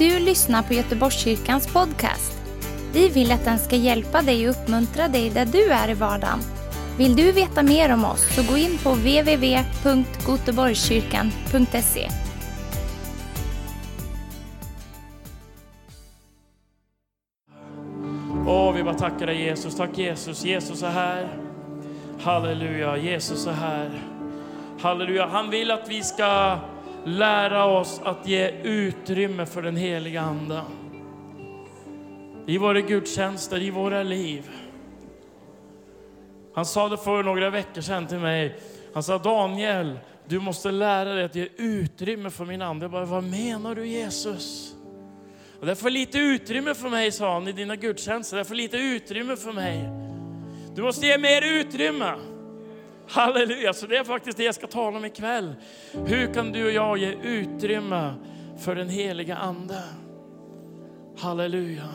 du lyssnar på Göteborgskyrkans podcast. Vi vill att den ska hjälpa dig och uppmuntra dig där du är i vardagen. Vill du veta mer om oss så gå in på www.goteborgskyrkan.se. Åh, vi bara tackar dig Jesus. Tack Jesus. Jesus är här. Halleluja. Jesus är här. Halleluja. Han vill att vi ska lära oss att ge utrymme för den heliga Ande. I våra gudstjänster, i våra liv. Han sa det för några veckor sedan till mig. Han sa Daniel, du måste lära dig att ge utrymme för min ande. Jag bara, vad menar du Jesus? Och det är för lite utrymme för mig, sa han i dina gudstjänster. Det är för lite utrymme för mig. Du måste ge mer utrymme. Halleluja, så det är faktiskt det jag ska tala om ikväll. Hur kan du och jag ge utrymme för den heliga Ande? Halleluja.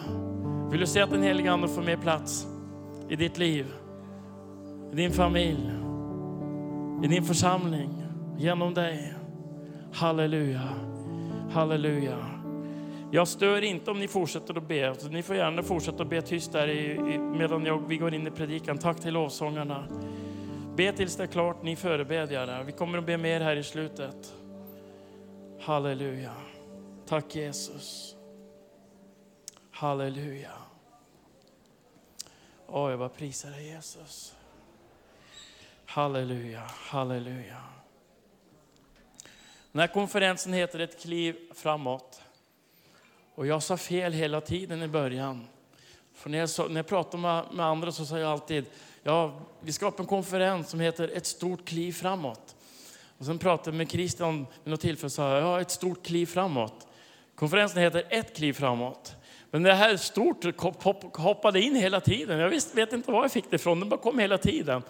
Vill du se att den heliga Ande får mer plats i ditt liv, i din familj, i din församling, genom dig? Halleluja, halleluja. Jag stör inte om ni fortsätter att be. Alltså, ni får gärna fortsätta att be tyst där i, i, medan jag, vi går in i predikan. Tack till lovsångarna. Be tills det är klart, ni förebedjare. Vi kommer att be mer här i slutet. Halleluja. Tack Jesus. Halleluja. Åh, jag bara prisar dig Jesus. Halleluja, halleluja. Den här konferensen heter Ett kliv framåt. Och jag sa fel hela tiden i början. För när jag, så, när jag pratar med, med andra så sa jag alltid, ja, vi ska upp en konferens som heter Ett stort kliv framåt. Och sen pratade jag med Christian vid något tillfälle och sa, ja, ett stort kliv framåt. Konferensen heter Ett kliv framåt. Men det här stort hoppade in hela tiden. Jag visst, vet inte var jag fick det ifrån, det bara kom hela tiden.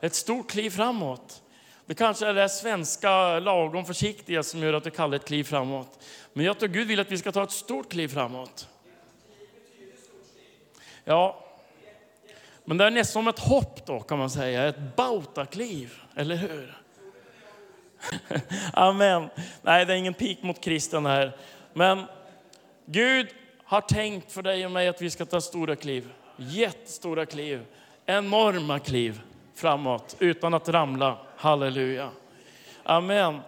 Ett stort kliv framåt. Det kanske är det svenska lagom försiktiga som gör att det kallar ett kliv framåt. Men jag tror Gud vill att vi ska ta ett stort kliv framåt. Ja, men det är nästan som ett hopp då kan man säga, ett bautakliv, eller hur? Amen. Nej, det är ingen pik mot kristen här. Men Gud har tänkt för dig och mig att vi ska ta stora kliv. Jättestora kliv. Enorma kliv framåt utan att ramla. Halleluja. Amen.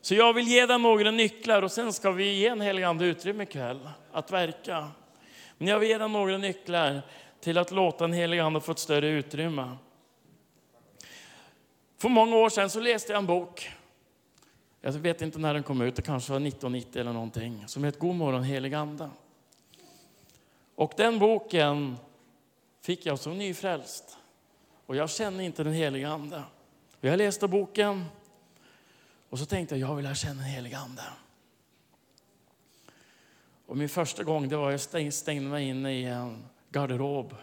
Så jag vill ge dig några nycklar och sen ska vi ge en helig ande utrymme ikväll att verka. Men jag vill ge dig några nycklar till att låta den helige ande få ett större utrymme. För många år sedan så läste jag en bok. Jag vet inte när den kom ut, det kanske var 1990 eller någonting. Som heter God morgon helig ande. Och den boken fick jag som nyfrälst. Och jag känner inte den heliga ande. Jag läste boken och så tänkte jag, jag vill lära känna den heliga ande. Och min första gång det var att jag stängde mig inne i en garderob.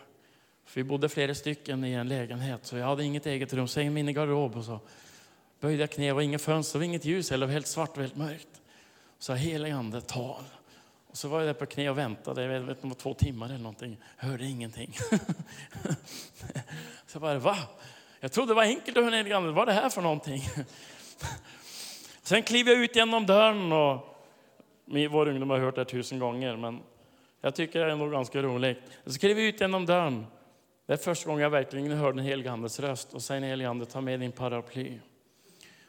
För vi bodde flera stycken i en lägenhet, så jag hade inget eget rum. Så jag in i garderob och så böjde jag knä. Det var inget fönster, var inget ljus heller, det var helt svart och helt mörkt. Så helig ande, tal. Och så var jag där på knä och väntade, jag vet inte, två timmar eller någonting. Jag hörde ingenting. så jag bara, va? Jag trodde det var enkelt att höra helig ande, vad är det här för någonting? Sen kliver jag ut genom dörren och vår ungdom har hört det tusen gånger, men jag tycker det är nog ganska roligt. Jag kliver ut genom dörren. Det är första gången jag verkligen hörde den helige Andes röst och säger helige Ande, ta med din paraply.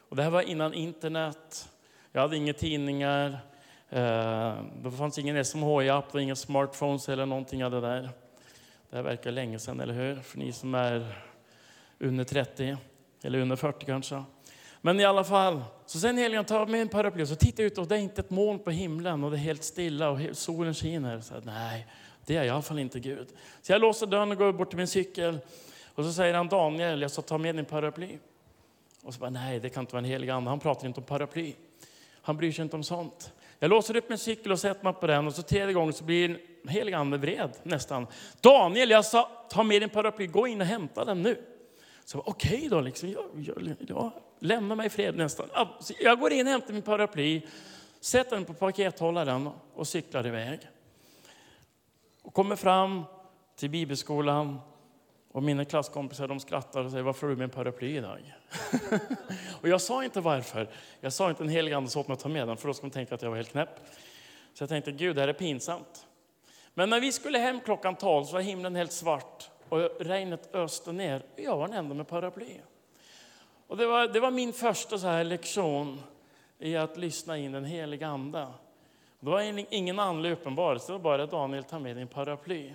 Och det här var innan internet. Jag hade inga tidningar. Eh, det fanns ingen SMHI-app, inga smartphones eller någonting av det där. Det här verkar länge sedan, eller hur? För ni som är under 30, eller under 40 kanske. Men i alla fall, så sen helgen tar med en paraply och så tittar jag ut och det är inte ett moln på himlen och det är helt stilla och solen skiner. Så nej, det är i alla fall inte Gud. Så jag låser dörren och går bort till min cykel och så säger han Daniel, jag ska ta med din paraply. Och så bara, nej det kan inte vara en helig ande, han pratar inte om paraply. Han bryr sig inte om sånt. Jag låser upp min cykel och sätter mig på den och så tredje gången så blir helig ande vred nästan. Daniel, jag sa, ta med din paraply, gå in och hämta den nu. Så okej okay då, liksom, jag, jag, jag, lämna mig i fred nästan. Jag går in och hämtar min paraply, sätter den på pakethållaren och cyklar iväg. Och kommer fram till bibelskolan och mina klasskompisar de skrattar och säger varför har du med en paraply idag? och jag sa inte varför. Jag sa inte en helig ande sa åt mig att ta med den för då skulle de tänka att jag var helt knäpp. Så jag tänkte, Gud, det här är pinsamt. Men när vi skulle hem klockan 12 så var himlen helt svart och regnet öste ner. Jag var den enda med paraply. Och det, var, det var min första så här lektion i att lyssna in den heliga Ande. Det var ingen andlig uppenbarelse, det var bara att Daniel, tar med din paraply.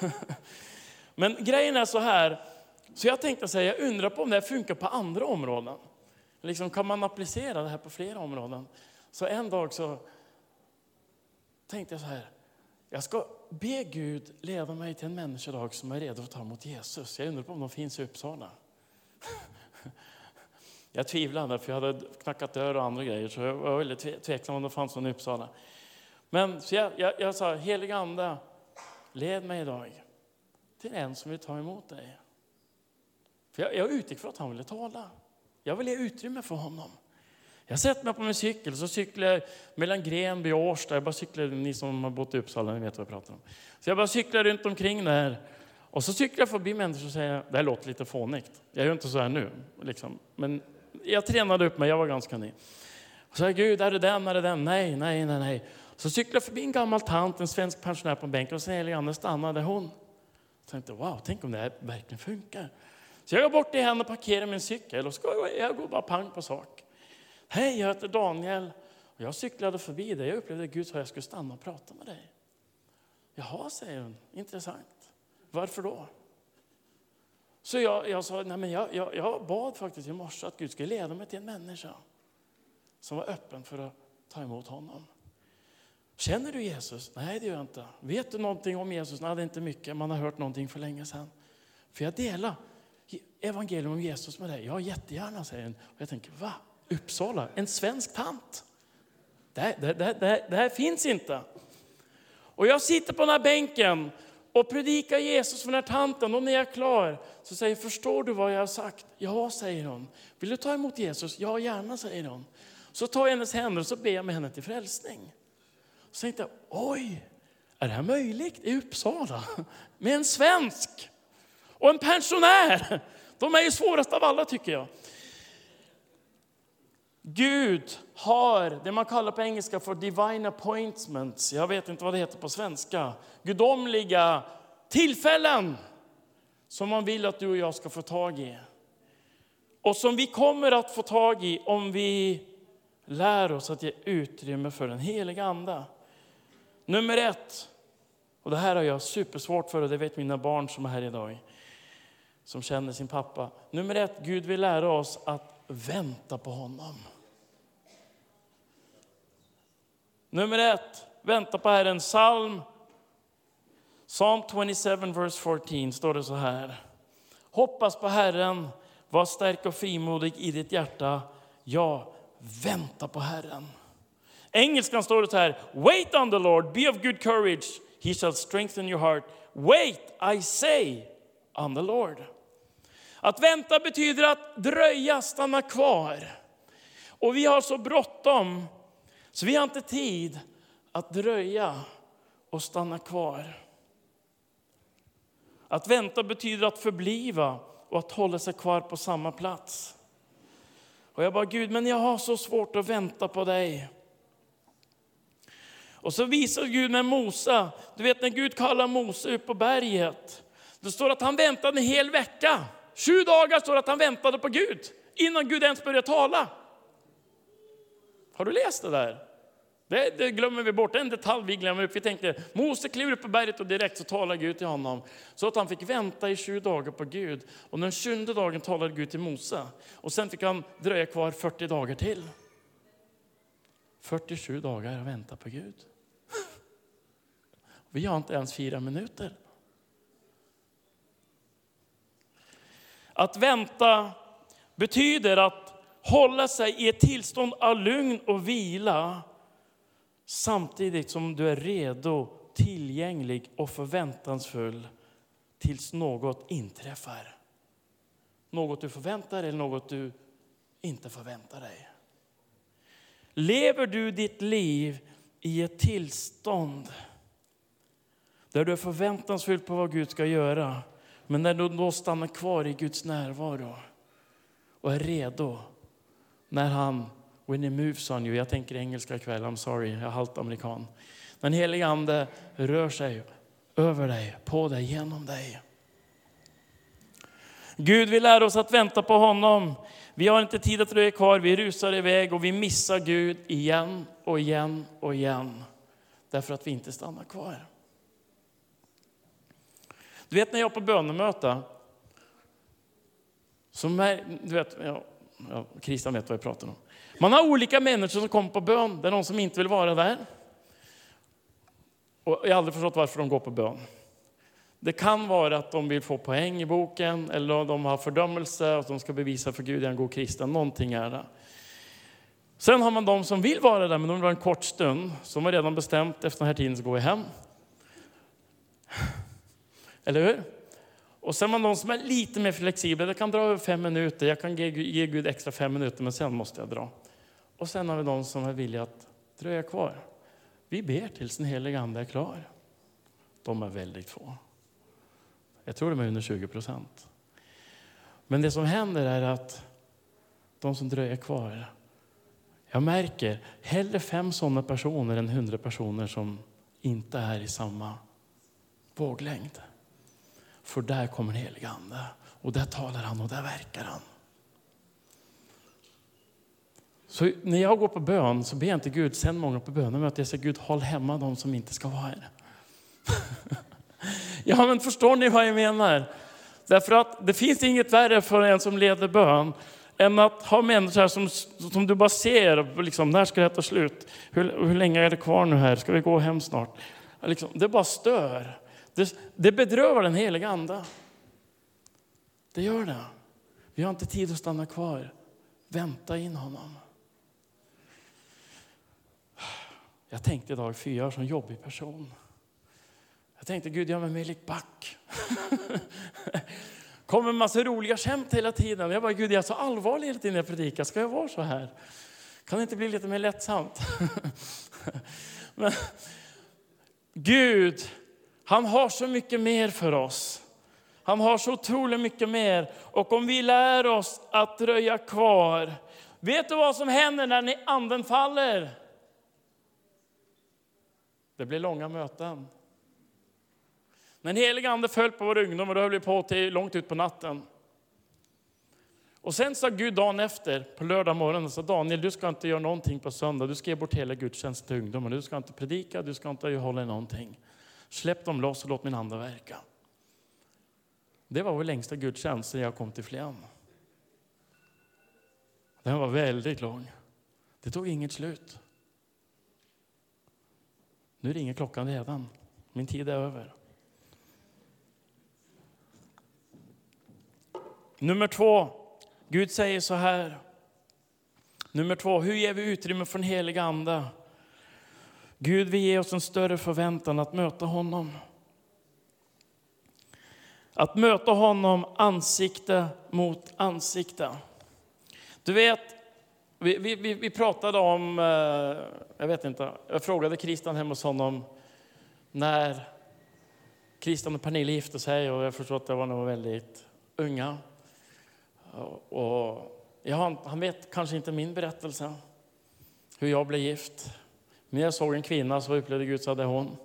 Men grejen är så här, så jag tänkte säga, jag undrar på om det här funkar på andra områden. Liksom, kan man applicera det här på flera områden? Så en dag så tänkte jag så här, jag ska be Gud leda mig till en människodag som är redo att ta emot Jesus. Jag undrar på om de finns i Uppsala. Jag tvivlade, för jag hade knackat dörr och andra grejer, så jag var väldigt tveksam om det fanns någon i Uppsala. Men så jag, jag, jag sa, heliga Ande, led mig idag till en som vill ta emot dig. För jag, jag utgick från att han ville tala. Jag vill ge utrymme för honom. Jag sätter mig på min cykel så cyklar jag mellan Grenby och Årsta. Jag bara cyklar, ni som har bott i Uppsala ni vet vad jag pratar om. Så jag bara cyklar runt omkring där. Och så cyklar jag förbi människor och säger, det här låter lite fånigt. Jag gör inte så här nu. Liksom. Men jag tränade upp mig, jag var ganska ny. Och så jag, Gud, är det den, är det den? Nej, nej, nej, nej. Så cyklar jag förbi en gammal tant, en svensk pensionär på en bänk och säger, Eliane, stannade hon. Jag tänkte, wow, tänk om det här verkligen funkar. Så jag går bort till henne och parkerar min cykel och ska, jag går bara pang på sak. Hej, jag heter Daniel. Och jag cyklade förbi dig. Jag upplevde att Gud sa att jag skulle stanna och prata med dig. Jaha, säger hon. Intressant. Varför då? Så jag, jag sa, nej men jag, jag, jag bad faktiskt i morse att Gud skulle leda mig till en människa som var öppen för att ta emot honom. Känner du Jesus? Nej, det gör jag inte. Vet du någonting om Jesus? Nej, det är inte mycket. Man har hört någonting för länge sedan. För jag delar evangelium om Jesus med dig. Ja, jättegärna, säger hon. Och jag tänker, va? Uppsala? En svensk tant? Det här, det, det, det, det här finns inte. Och jag sitter på den här bänken och predikar Jesus för den här tanten. Och när jag är klar så säger förstår du vad jag har sagt? Ja, säger hon. Vill du ta emot Jesus? Ja, gärna, säger hon. Så tar jag hennes händer och så ber jag med henne till frälsning. Så tänkte jag, oj, är det här möjligt i Uppsala? Med en svensk och en pensionär. De är ju svårast av alla tycker jag. Gud har det man kallar på engelska för divine appointments. Jag vet inte vad det heter på svenska. Gudomliga tillfällen som man vill att du och jag ska få tag i. Och som vi kommer att få tag i om vi lär oss att ge utrymme för den heliga Ande. Nummer ett, och det här har jag supersvårt för och det vet mina barn som är här idag, som känner sin pappa. Nummer ett, Gud vill lära oss att vänta på honom. Nummer ett, vänta på Herren. Psalm, Psalm 27, vers 14 står det så här. Hoppas på Herren, var stark och frimodig i ditt hjärta. Ja, vänta på Herren. Engelskan står det så här. Wait on the Lord, be of good courage. He shall strengthen your heart. Wait, I say, on the Lord. Att vänta betyder att dröja, stanna kvar. Och vi har så bråttom så vi har inte tid att dröja och stanna kvar. Att vänta betyder att förbliva och att hålla sig kvar på samma plats. Och jag bara, Gud, men jag har så svårt att vänta på dig. Och så visar Gud med Mose, du vet när Gud kallar Mose upp på berget. Det står att han väntade en hel vecka. Sju dagar står det att han väntade på Gud innan Gud ens började tala. Har du läst det där? Det, det, glömmer vi bort, en detalj vi glömmer upp. Vi tänkte, Mose kliver upp på berget och direkt så talar Gud till honom. Så att han fick vänta i 20 dagar på Gud. Och den sjunde dagen talade Gud till Mose. Och sen fick han dröja kvar 40 dagar till. 47 dagar att vänta på Gud. Vi har inte ens fyra minuter. Att vänta betyder att hålla sig i ett tillstånd av lugn och vila samtidigt som du är redo, tillgänglig och förväntansfull tills något inträffar. Något du förväntar dig eller något du inte förväntar dig. Lever du ditt liv i ett tillstånd där du är förväntansfull på vad Gud ska göra, men när du då stannar kvar i Guds närvaro och är redo när han When he moves on you. Jag tänker engelska ikväll, I'm sorry, jag är halvt amerikan. Den helige Ande rör sig över dig, på dig, genom dig. Gud vill lära oss att vänta på honom. Vi har inte tid att dröja kvar, vi rusar iväg och vi missar Gud igen och igen och igen. Därför att vi inte stannar kvar. Du vet när jag är på bönemöte, så du vet, ja, ja, Christian vet vad jag pratar om. Man har olika människor som kommer på bön. Det är någon som inte vill vara där. Och jag har aldrig förstått varför de går på bön. Det kan vara att de vill få poäng i boken, eller de har fördömelse, och de ska bevisa för Gud att de är en god kristen. Någonting är det. Sen har man de som vill vara där, men de vill vara en kort stund. Som har redan bestämt, efter den här tiden så går vi hem. Eller hur? Och sen har man de som är lite mer flexibla. Jag kan dra över fem minuter. Jag kan ge, ge Gud extra fem minuter, men sen måste jag dra. Och sen har vi de som är villiga att dröja kvar. Vi ber tills den heliga Ande är klar. De är väldigt få. Jag tror de är under 20 procent. Men det som händer är att de som dröjer kvar, jag märker hellre fem sådana personer än hundra personer som inte är i samma våglängd. För där kommer den helige Ande och där talar han och där verkar han. Så när jag går på bön så ber jag inte Gud, sänd många på bönemöte. Jag säger Gud, håll hemma de som inte ska vara här. ja, men förstår ni vad jag menar? Därför att det finns inget värre för en som leder bön än att ha människor som, som du bara ser, liksom, när ska det ta slut? Hur, hur länge är det kvar nu här? Ska vi gå hem snart? Liksom, det bara stör. Det, det bedrövar den heliga Ande. Det gör det. Vi har inte tid att stanna kvar. Vänta in honom. Jag tänkte idag, för jag är en jobbig person. Jag tänkte, Gud, jag med mig lik Back. kommer en massa roliga skämt hela tiden. Jag bara, Gud, jag är så allvarlig hela tiden när jag predikar. Ska jag vara så här? Kan det inte bli lite mer lättsamt? Men, Gud, han har så mycket mer för oss. Han har så otroligt mycket mer. Och om vi lär oss att dröja kvar, vet du vad som händer när anden faller? Det blir långa möten. När den helige Ande föll på vår ungdom, och då höll vi på till långt ut på natten. Och sen sa Gud dagen efter, på lördag morgon, sa Daniel, du ska inte göra någonting på söndag. Du ska ge bort hela gudstjänsten till ungdomen. Du ska inte predika, du ska inte hålla i någonting. Släpp dem loss och låt min ande verka. Det var vår längsta gudstjänst sen jag kom till Flen. Den var väldigt lång. Det tog inget slut. Nu ringer klockan redan. Min tid är över. Nummer två. Gud säger så här. Nummer två. Hur ger vi utrymme för den heliga Ande? Gud vill ge oss en större förväntan att möta honom. Att möta honom ansikte mot ansikte. Du vet, vi, vi, vi pratade om, eh, jag vet inte, jag frågade Christian hemma hos honom när Christian och Pernilla gifte sig och jag förstår att det var nog väldigt unga. Och ja, han vet kanske inte min berättelse, hur jag blev gift. När jag såg en kvinna så upplevde Gud så hade hon.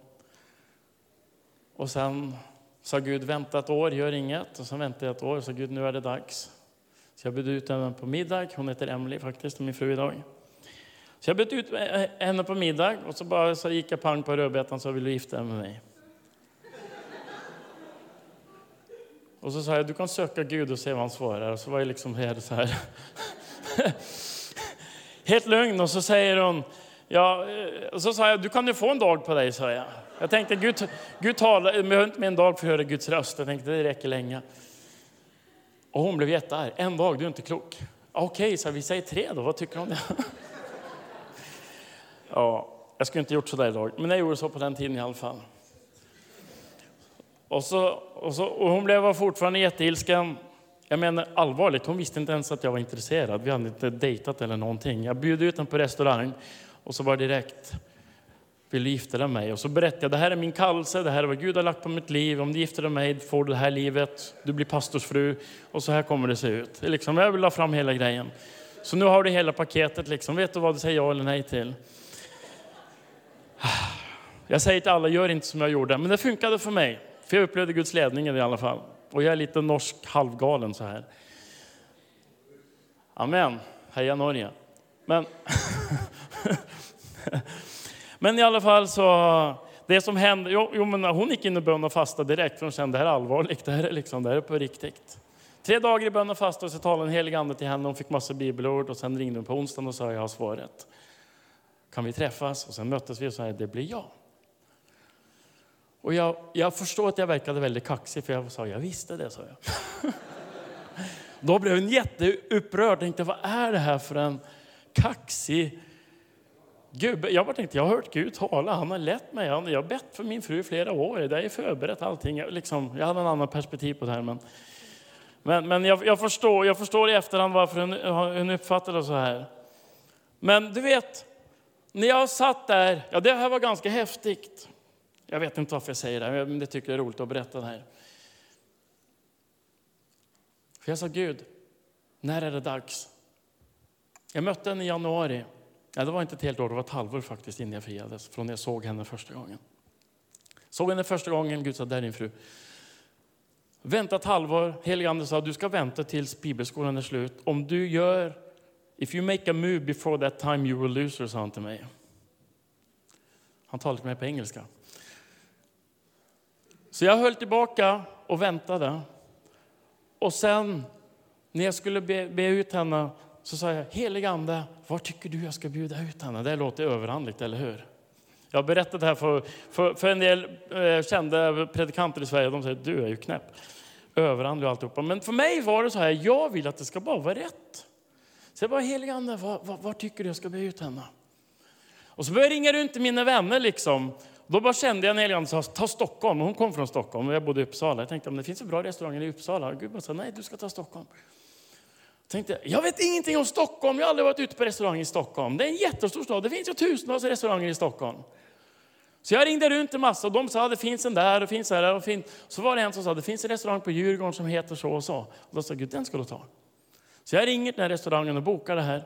Och sen sa Gud, vänta ett år, gör inget. Och sen väntade jag ett år och sa Gud, nu är det dags. Så jag bjöd ut henne på middag. Hon heter Emily faktiskt, min fru idag. Så jag bjöd ut henne på middag och så bara så gick jag pang på rödbetan så vill du gifta dig med mig. Och så sa jag, du kan söka Gud och se vad han svarar. Och så var jag liksom här så här. helt lugn och så säger hon, ja, eh, och så sa jag, du kan ju få en dag på dig, sa jag. Jag tänkte, Gud, Gud talar, jag behöver inte med en dag för att höra Guds röst. Jag tänkte, det räcker länge. Och hon blev jättearg. En dag, du är inte klok. Ah, okej, okay, så vi säger tre då. Vad tycker du om det? ja, jag skulle inte gjort så där idag, men jag gjorde så på den tiden i alla fall. Och, så, och, så, och hon blev fortfarande jätteilsken. Jag menar allvarligt, hon visste inte ens att jag var intresserad. Vi hade inte dejtat eller någonting. Jag bjöd ut henne på restaurang och så var det direkt vill du gifta dig med mig? Och så berättade jag, det här är min kallelse, det här är vad Gud har lagt på mitt liv. Om du gifter dig med mig får du det här livet, du blir pastorsfru och så här kommer det se ut. Liksom, jag vill ha fram hela grejen. Så nu har du hela paketet liksom. Vet du vad du säger ja eller nej till? Jag säger till alla, gör inte som jag gjorde. Men det funkade för mig. För jag upplevde Guds ledning i alla fall. Och jag är lite norsk halvgalen så här. Amen. Heja Norge. Men, men i alla fall så, det som hände, jo, jo men hon gick in i bön och fastade direkt för hon kände det här är allvarligt, det här är, liksom, det här är på riktigt. Tre dagar i bön och fasta och så talade en helig ande till henne, hon fick massa bibelord och sen ringde hon på onsdagen och sa jag har svaret. Kan vi träffas? Och sen möttes vi och sa det blir jag. Och jag, jag förstår att jag verkade väldigt kaxig för jag sa jag visste det, sa jag. Då blev hon jätteupprörd och tänkte, vad är det här för en kaxig Gud, Jag bara tänkte, jag har hört Gud tala, han har lett mig. Jag har bett för min fru i flera år, det är förberett allting. Jag, liksom, jag hade en annan perspektiv på det här. Men, men, men jag, jag, förstår, jag förstår i efterhand varför hon, hon uppfattade det så här. Men du vet, när jag satt där, ja det här var ganska häftigt. Jag vet inte varför jag säger det, men det tycker jag är roligt att berätta det här. För jag sa Gud, när är det dags? Jag mötte henne i januari. Ja, det var inte ett helt år, det var ett halvår faktiskt innan jag friades, från när jag såg henne första gången. Såg henne första gången, Gud sa, där är din fru. Vänta ett halvår, helige ande sa, du ska vänta tills bibelskolan är slut. Om du gör, if you make a move before that time you will lose her, sa han till mig. Han talade till mig på engelska. Så jag höll tillbaka och väntade. Och sen när jag skulle be, be ut henne så sa jag, helig ande, var tycker du jag ska bjuda ut henne? Det låter överhandligt, eller hur? Jag har berättat det här för, för, för en del eh, kända predikanter i Sverige. De säger, du är ju knäpp. Överhandlig och alltihopa. Men för mig var det så här, jag vill att det ska bara vara rätt. Så jag bara, helig ande, var, var, var tycker du jag ska bjuda ut henne? Och så började jag ringa runt till mina vänner liksom. Då bara kände jag en helig sa, ta Stockholm. Hon kom från Stockholm och jag bodde i Uppsala. Jag tänkte, om det finns en bra restaurang i Uppsala. Gud bara sa, nej du ska ta Stockholm. Tänkte, jag vet ingenting om Stockholm. Jag har aldrig varit ute på restaurang i Stockholm. Det är en jättestor stad. Det finns ju tusentals restauranger i Stockholm. Så jag ringde runt en massa och de sa, det finns en där och finns där och finns. Så var det en som sa, det finns en restaurang på Djurgården som heter så och så. Och då sa Gud, den ska du ta. Så jag ringer till den här restaurangen och bokar det här.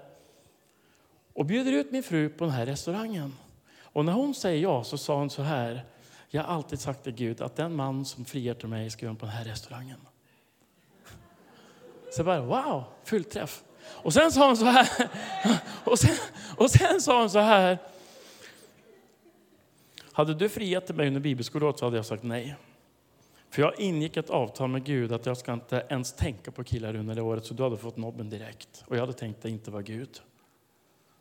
Och bjuder ut min fru på den här restaurangen. Och när hon säger ja så sa hon så här. Jag har alltid sagt till Gud att den man som friar till mig ska göra på den här restaurangen. Så jag bara, wow, fullträff. Och sen sa hon så här. Och sen, och sen sa hon så här. Hade du friat till mig under bibelskolåret så hade jag sagt nej. För jag ingick ett avtal med Gud att jag ska inte ens tänka på killar under det året så du hade fått nobben direkt. Och jag hade tänkt att det inte var Gud.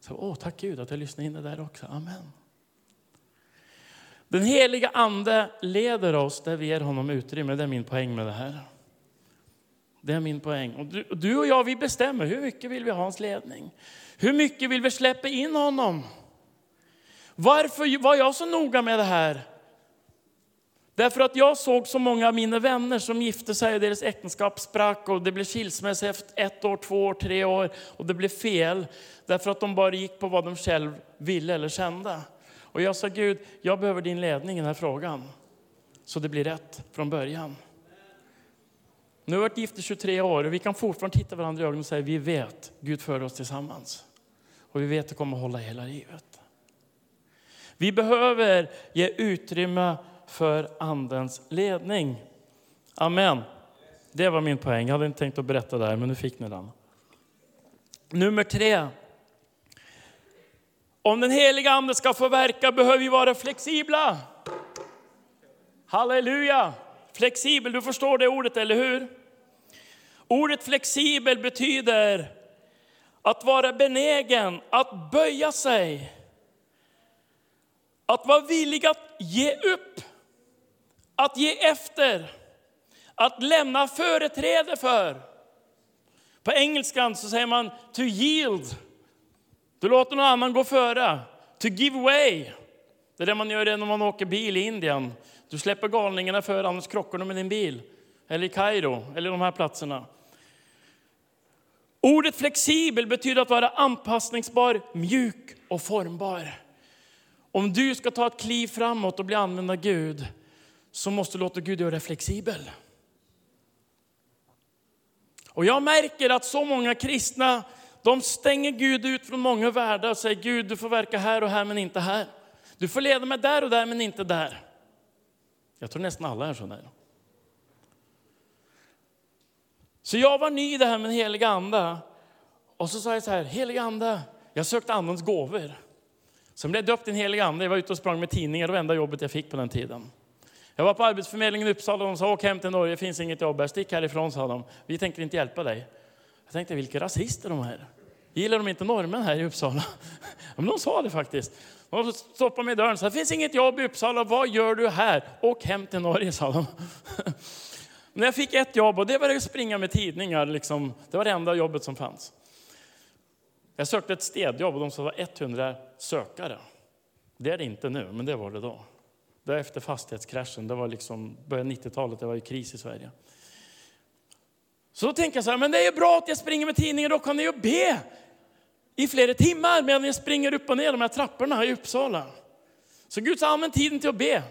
Så, Åh, tack Gud att jag lyssnade in det där också. Amen. Den heliga ande leder oss där vi ger honom utrymme. Det är min poäng med det här. Det är min poäng. Och du, du och jag vi bestämmer hur mycket vill vi ha hans ledning. Hur mycket vill vi släppa in honom? Varför var jag så noga med det här? Därför att jag såg så många av mina vänner som gifte sig och deras äktenskap sprack och det blev skilsmässa efter ett år, två år, tre år och det blev fel. Därför att de bara gick på vad de själv ville eller kände. Och jag sa Gud, jag behöver din ledning i den här frågan. Så det blir rätt från början. Nu har vi varit gifta 23 år och vi kan fortfarande titta varandra i ögonen och säga vi vet, Gud för oss tillsammans. Och vi vet att det kommer att hålla hela livet. Vi behöver ge utrymme för Andens ledning. Amen. Det var min poäng. Jag hade inte tänkt att berätta det här, men nu fick ni den. Nummer tre. Om den heliga Ande ska få verka behöver vi vara flexibla. Halleluja! Flexibel, du förstår det ordet, eller hur? Ordet flexibel betyder att vara benägen att böja sig. Att vara villig att ge upp, att ge efter, att lämna företräde för. På engelskan så säger man to yield. Du låter någon annan gå före. To give way. Det är det man gör när man åker bil i Indien. Du släpper galningarna före, annars krockar de med din bil. Eller i Kairo, eller de här platserna. Ordet flexibel betyder att vara anpassningsbar, mjuk och formbar. Om du ska ta ett kliv framåt och bli använd av Gud så måste du låta Gud göra dig flexibel. Och jag märker att så många kristna De stänger Gud ut från många världar och säger Gud, du får verka här och här men inte här. Du får leda mig där och där men inte där. Jag tror nästan alla är sådana. Så jag var ny i det här med helig heliga anda. Och så sa jag så här, helig ande, jag sökte andens gåvor. Sen blev jag döpt i en helig ande, jag var ute och sprang med tidningar, det var enda jobbet jag fick på den tiden. Jag var på Arbetsförmedlingen i Uppsala och de sa åk hem till Norge, det finns inget jobb här, stick härifrån sa de. Vi tänker inte hjälpa dig. Jag tänkte vilka rasister de här. Gillar de inte norrmän här i Uppsala? Men de sa det faktiskt. De stoppade mig i dörren och sa, det finns inget jobb i Uppsala, vad gör du här? Åk hem till Norge, sa de. Men jag fick ett jobb och det var att springa med tidningar. Liksom. Det var det enda jobbet som fanns. Jag sökte ett städjobb och de sa att det var 100 sökare. Det är det inte nu, men det var det då. Det var efter fastighetskraschen, det var liksom början 90-talet, det var ju kris i Sverige. Så då tänker jag så här, men det är ju bra att jag springer med tidningar, då kan jag ju be i flera timmar medan jag springer upp och ner de här trapporna i Uppsala. Så Gud sa, använd tiden till att be.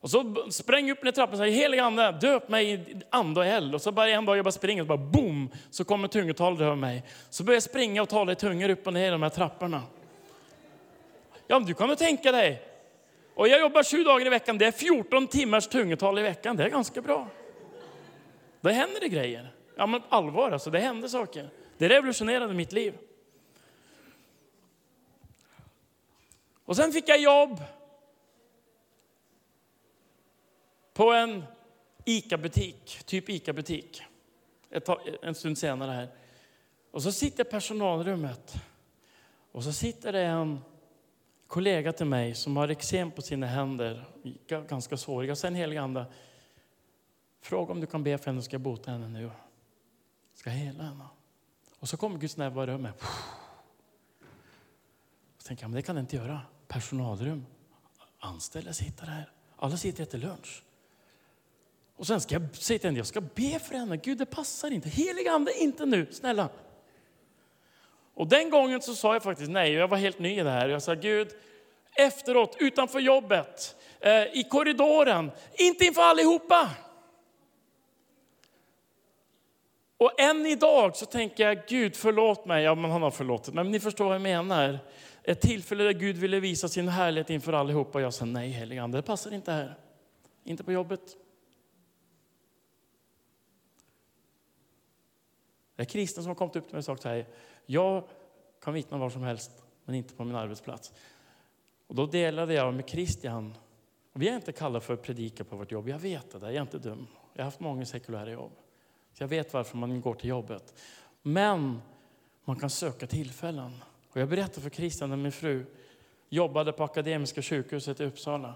Och så sprang upp ner trappan och sa, helig ande, döp mig i ande och eld. Och så bara en dag jag bara springer, och bara boom, så kommer tungotalet över mig. Så börjar jag springa och tala i tungor upp och ner de här trapporna. Ja, men du kan ju tänka dig. Och jag jobbar sju dagar i veckan, det är 14 timmars tungotal i veckan, det är ganska bra. Då händer det grejer. Ja men allvar alltså, det händer saker. Det revolutionerade mitt liv. Och sen fick jag jobb på en ICA-butik, typ ICA-butik. En stund senare här. Och så sitter jag i personalrummet. Och så sitter det en kollega till mig som har eksem på sina händer, ganska såriga. Sen heliga ande, fråga om du kan be för henne, ska jag bota henne nu. Ska hela henne. Och så kommer Guds närvaro i rummet. Så tänker jag, men det kan jag inte göra. Personalrum, anställda sitter där. Alla sitter och äter lunch. Och sen ska jag säga till henne, jag ska be för henne. Gud, det passar inte. Helig ande, inte nu, snälla. Och den gången så sa jag faktiskt nej, jag var helt ny i det här. Jag sa Gud, efteråt, utanför jobbet, eh, i korridoren, inte inför allihopa. Och än idag så tänker jag, Gud förlåt mig. Ja, men han har förlåtit mig. Men ni förstår vad jag menar. Ett tillfälle där Gud ville visa sin härlighet inför allihopa. Jag sa nej, helige Ande, det passar inte här. Inte på jobbet. Det är kristen som har kommit upp till mig och sagt så här, jag kan vittna var som helst, men inte på min arbetsplats. Och då delade jag med Christian. Och vi är inte kallade för att predika på vårt jobb, jag vet det, jag är inte dum. Jag har haft många sekulära jobb. Så jag vet varför man går till jobbet. Men man kan söka tillfällen. Och jag berättade för Christian när min fru jobbade på Akademiska sjukhuset i Uppsala.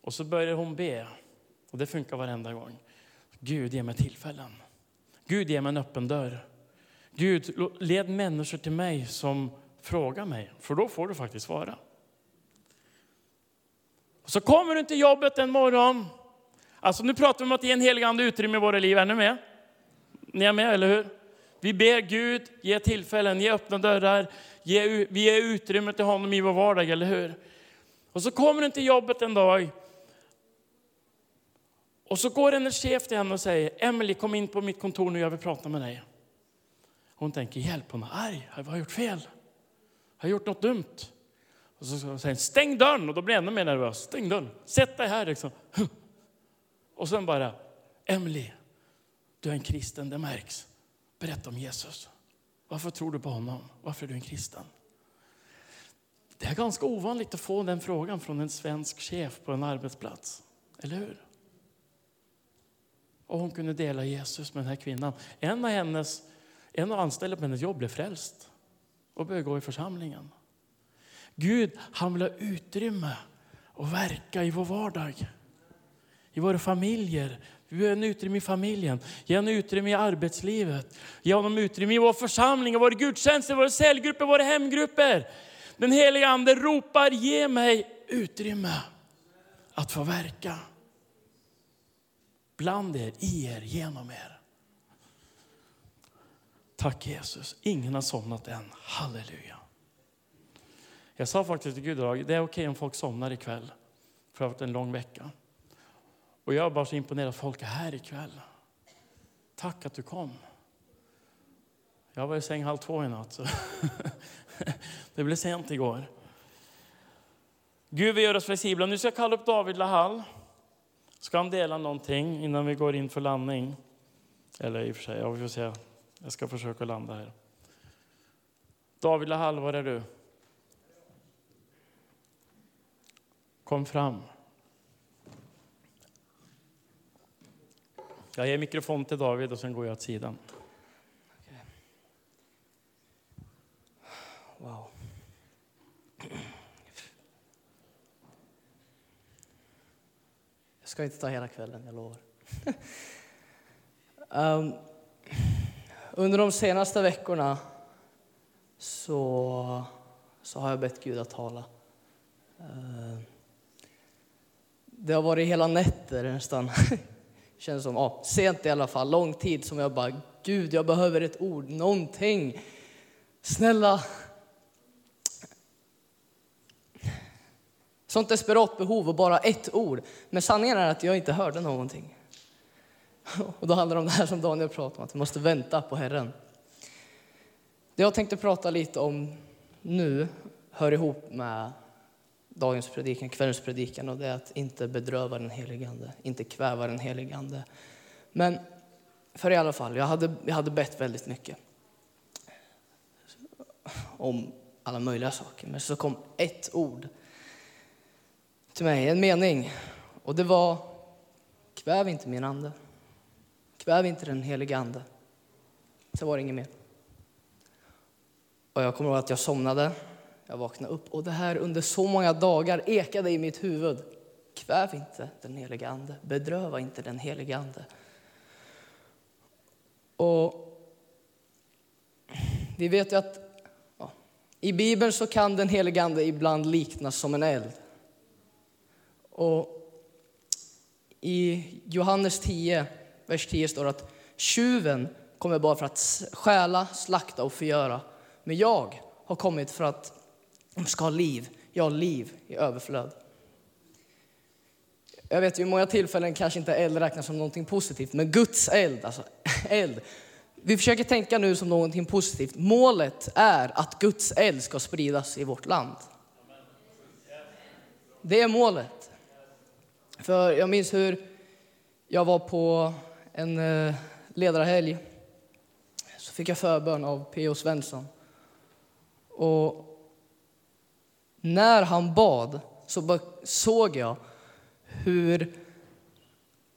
Och så började hon be. Och det funkar varenda gång. Gud, ge mig tillfällen. Gud, ge mig en öppen dörr. Gud, led människor till mig som frågar mig, för då får du faktiskt svara. Och så kommer du till jobbet en morgon. Alltså nu pratar vi om att ge en helig ande utrymme i våra liv, är ni med? Ni är med, eller hur? Vi ber Gud ge tillfällen, ge öppna dörrar, ge, vi ger utrymme till honom i vår vardag, eller hur? Och så kommer du till jobbet en dag. Och så går en chef till henne och säger, Emily kom in på mitt kontor nu, jag vill prata med dig. Hon tänker, hjälp hon är arg, har jag gjort fel? Har jag gjort något dumt? Och så säger hon, stäng dörren, och då blir jag ännu mer nervös. Stäng dörren, sätt dig här liksom. Och sen bara, Emily, du är en kristen, det märks. Berätta om Jesus. Varför tror du på honom? Varför är du en kristen? Det är ganska ovanligt att få den frågan från en svensk chef på en arbetsplats. Eller hur? Och hon kunde dela Jesus med den här kvinnan. En av hennes en av anställda på hennes jobb blev frälst och började gå i församlingen. Gud, han vill ha utrymme att verka i vår vardag. I våra familjer. Vi behöver en utrymme i familjen, ge honom utrymme i arbetslivet, ge honom utrymme i vår församling, i våra gudstjänster, våra cellgrupper, våra hemgrupper. Den heliga Ande ropar, ge mig utrymme att få verka. Bland er, i er, genom er. Tack Jesus, ingen har somnat än. Halleluja. Jag sa faktiskt till Gud idag, det är okej om folk somnar ikväll. För det har varit en lång vecka. Och jag är bara så imponerad att folk är här ikväll. Tack att du kom. Jag var i säng halv två i natt, så det blev sent igår. Gud, vi gör oss flexibla. Nu ska jag kalla upp David Lahall. Ska han dela någonting innan vi går in för landning? Eller i och för sig, ja, vi får se. Jag ska försöka landa här. David Lahall, var är du? Kom fram. Jag ger mikrofon till David och sen går jag åt sidan. Wow. Jag ska inte ta hela kvällen, jag lovar. um, under de senaste veckorna så, så har jag bett Gud att tala. Uh, det har varit hela nätter nästan. Känns som, ja, sent i alla fall, lång tid som jag bara, Gud jag behöver ett ord, någonting. Snälla, Sånt desperat behov och bara ett ord. Men sanningen är att jag inte hörde någonting. Och då handlar det om det här som Daniel pratade om, att vi måste vänta på Herren. Det jag tänkte prata lite om nu hör ihop med dagens predikan, kvällens predikan och det är att inte bedröva den helige Ande, inte kväva den helige Ande. Men för i alla fall, jag hade, jag hade bett väldigt mycket om alla möjliga saker. Men så kom ett ord till mig, en mening. Och det var, kväv inte min ande. Kväv inte den helige ande. Sen var det inget mer. Och jag kommer ihåg att jag somnade, jag vaknade upp och det här under så många dagar ekade i mitt huvud. Kväv inte den helige ande, bedröva inte den helige ande. Och vi vet ju att ja, i Bibeln så kan den helige ande ibland liknas som en eld. Och I Johannes 10, vers 10 står det att tjuven kommer bara för att stjäla, slakta och förgöra. Men jag har kommit för att de ska ha liv, jag har liv i överflöd. Jag vet ju många tillfällen kanske inte eld räknas som någonting positivt, men Guds eld, alltså eld. Vi försöker tänka nu som någonting positivt. Målet är att Guds eld ska spridas i vårt land. Det är målet. För jag minns hur jag var på en eh, ledarhelg. Så fick jag förbön av P.O. Svensson. Och när han bad så såg jag hur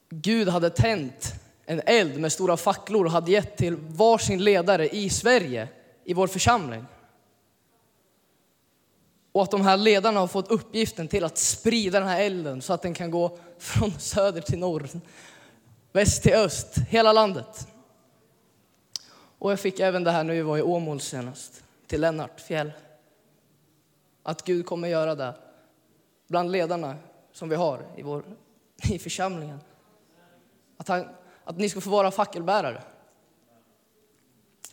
Gud hade tänt en eld med stora facklor och hade gett till varsin ledare i Sverige, i vår församling. Och att de här ledarna har fått uppgiften till att sprida den här elden så att den kan gå från söder till norr, väst till öst, hela landet. Och jag fick även det här när vi var i Åmål senast, till Lennart Fjäll. Att Gud kommer göra det bland ledarna som vi har i, vår, i församlingen. Att, han, att ni ska få vara fackelbärare.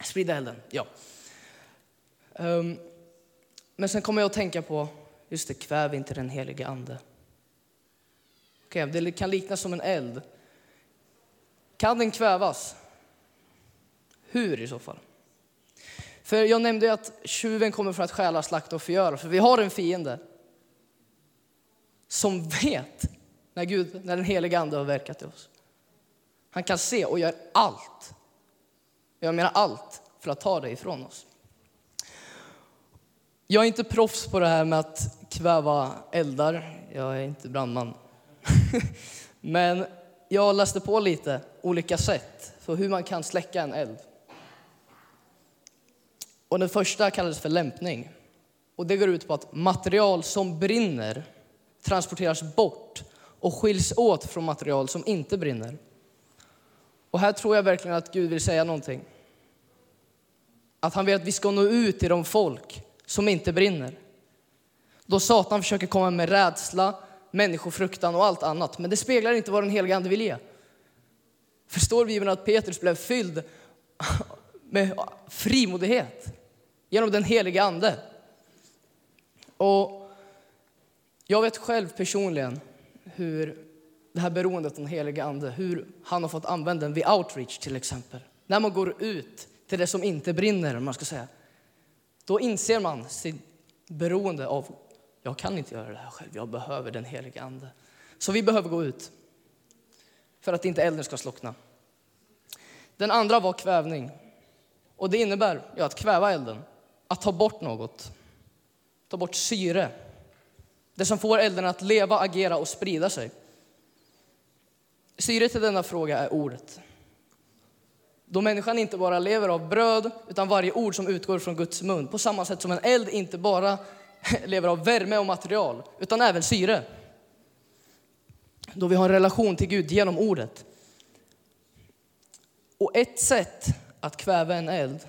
Sprida elden, ja. Um, men sen kommer jag att tänka på, just det, kväv inte den helige ande. Okay, det kan liknas som en eld. Kan den kvävas? Hur i så fall? För jag nämnde att tjuven kommer för att stjäla, slakta och förgöra. För vi har en fiende som vet när, Gud, när den heliga ande har verkat i oss. Han kan se och gör allt, jag menar allt, för att ta det ifrån oss. Jag är inte proffs på det här med att kväva eldar. Jag är inte brandman. Men jag läste på lite olika sätt för hur man kan släcka en eld. Och den första kallades för lämpning. Och det går ut på att material som brinner transporteras bort och skiljs åt från material som inte brinner. Och här tror jag verkligen att Gud vill säga någonting. Att han vill att vi ska nå ut till de folk som inte brinner. Då Satan försöker komma med rädsla, människofruktan och allt annat. Men det speglar inte vad den helige Ande vill ge. Förstår Bibeln att Petrus blev fylld med frimodighet genom den helige Ande. Och jag vet själv personligen hur det här beroendet av den helige Ande, hur han har fått använda den vid outreach till exempel. När man går ut till det som inte brinner, man ska säga. Då inser man sitt beroende av, jag kan inte göra det här själv, jag behöver den helige Ande. Så vi behöver gå ut för att inte elden ska slockna. Den andra var kvävning. Och det innebär ja, att kväva elden, att ta bort något. Ta bort syre. Det som får elden att leva, agera och sprida sig. Syret i denna fråga är ordet. Då människan inte bara lever av bröd, utan varje ord som utgår från Guds mun. På samma sätt som en eld inte bara lever av värme och material, utan även syre. Då vi har en relation till Gud genom ordet. Och ett sätt att kväva en eld,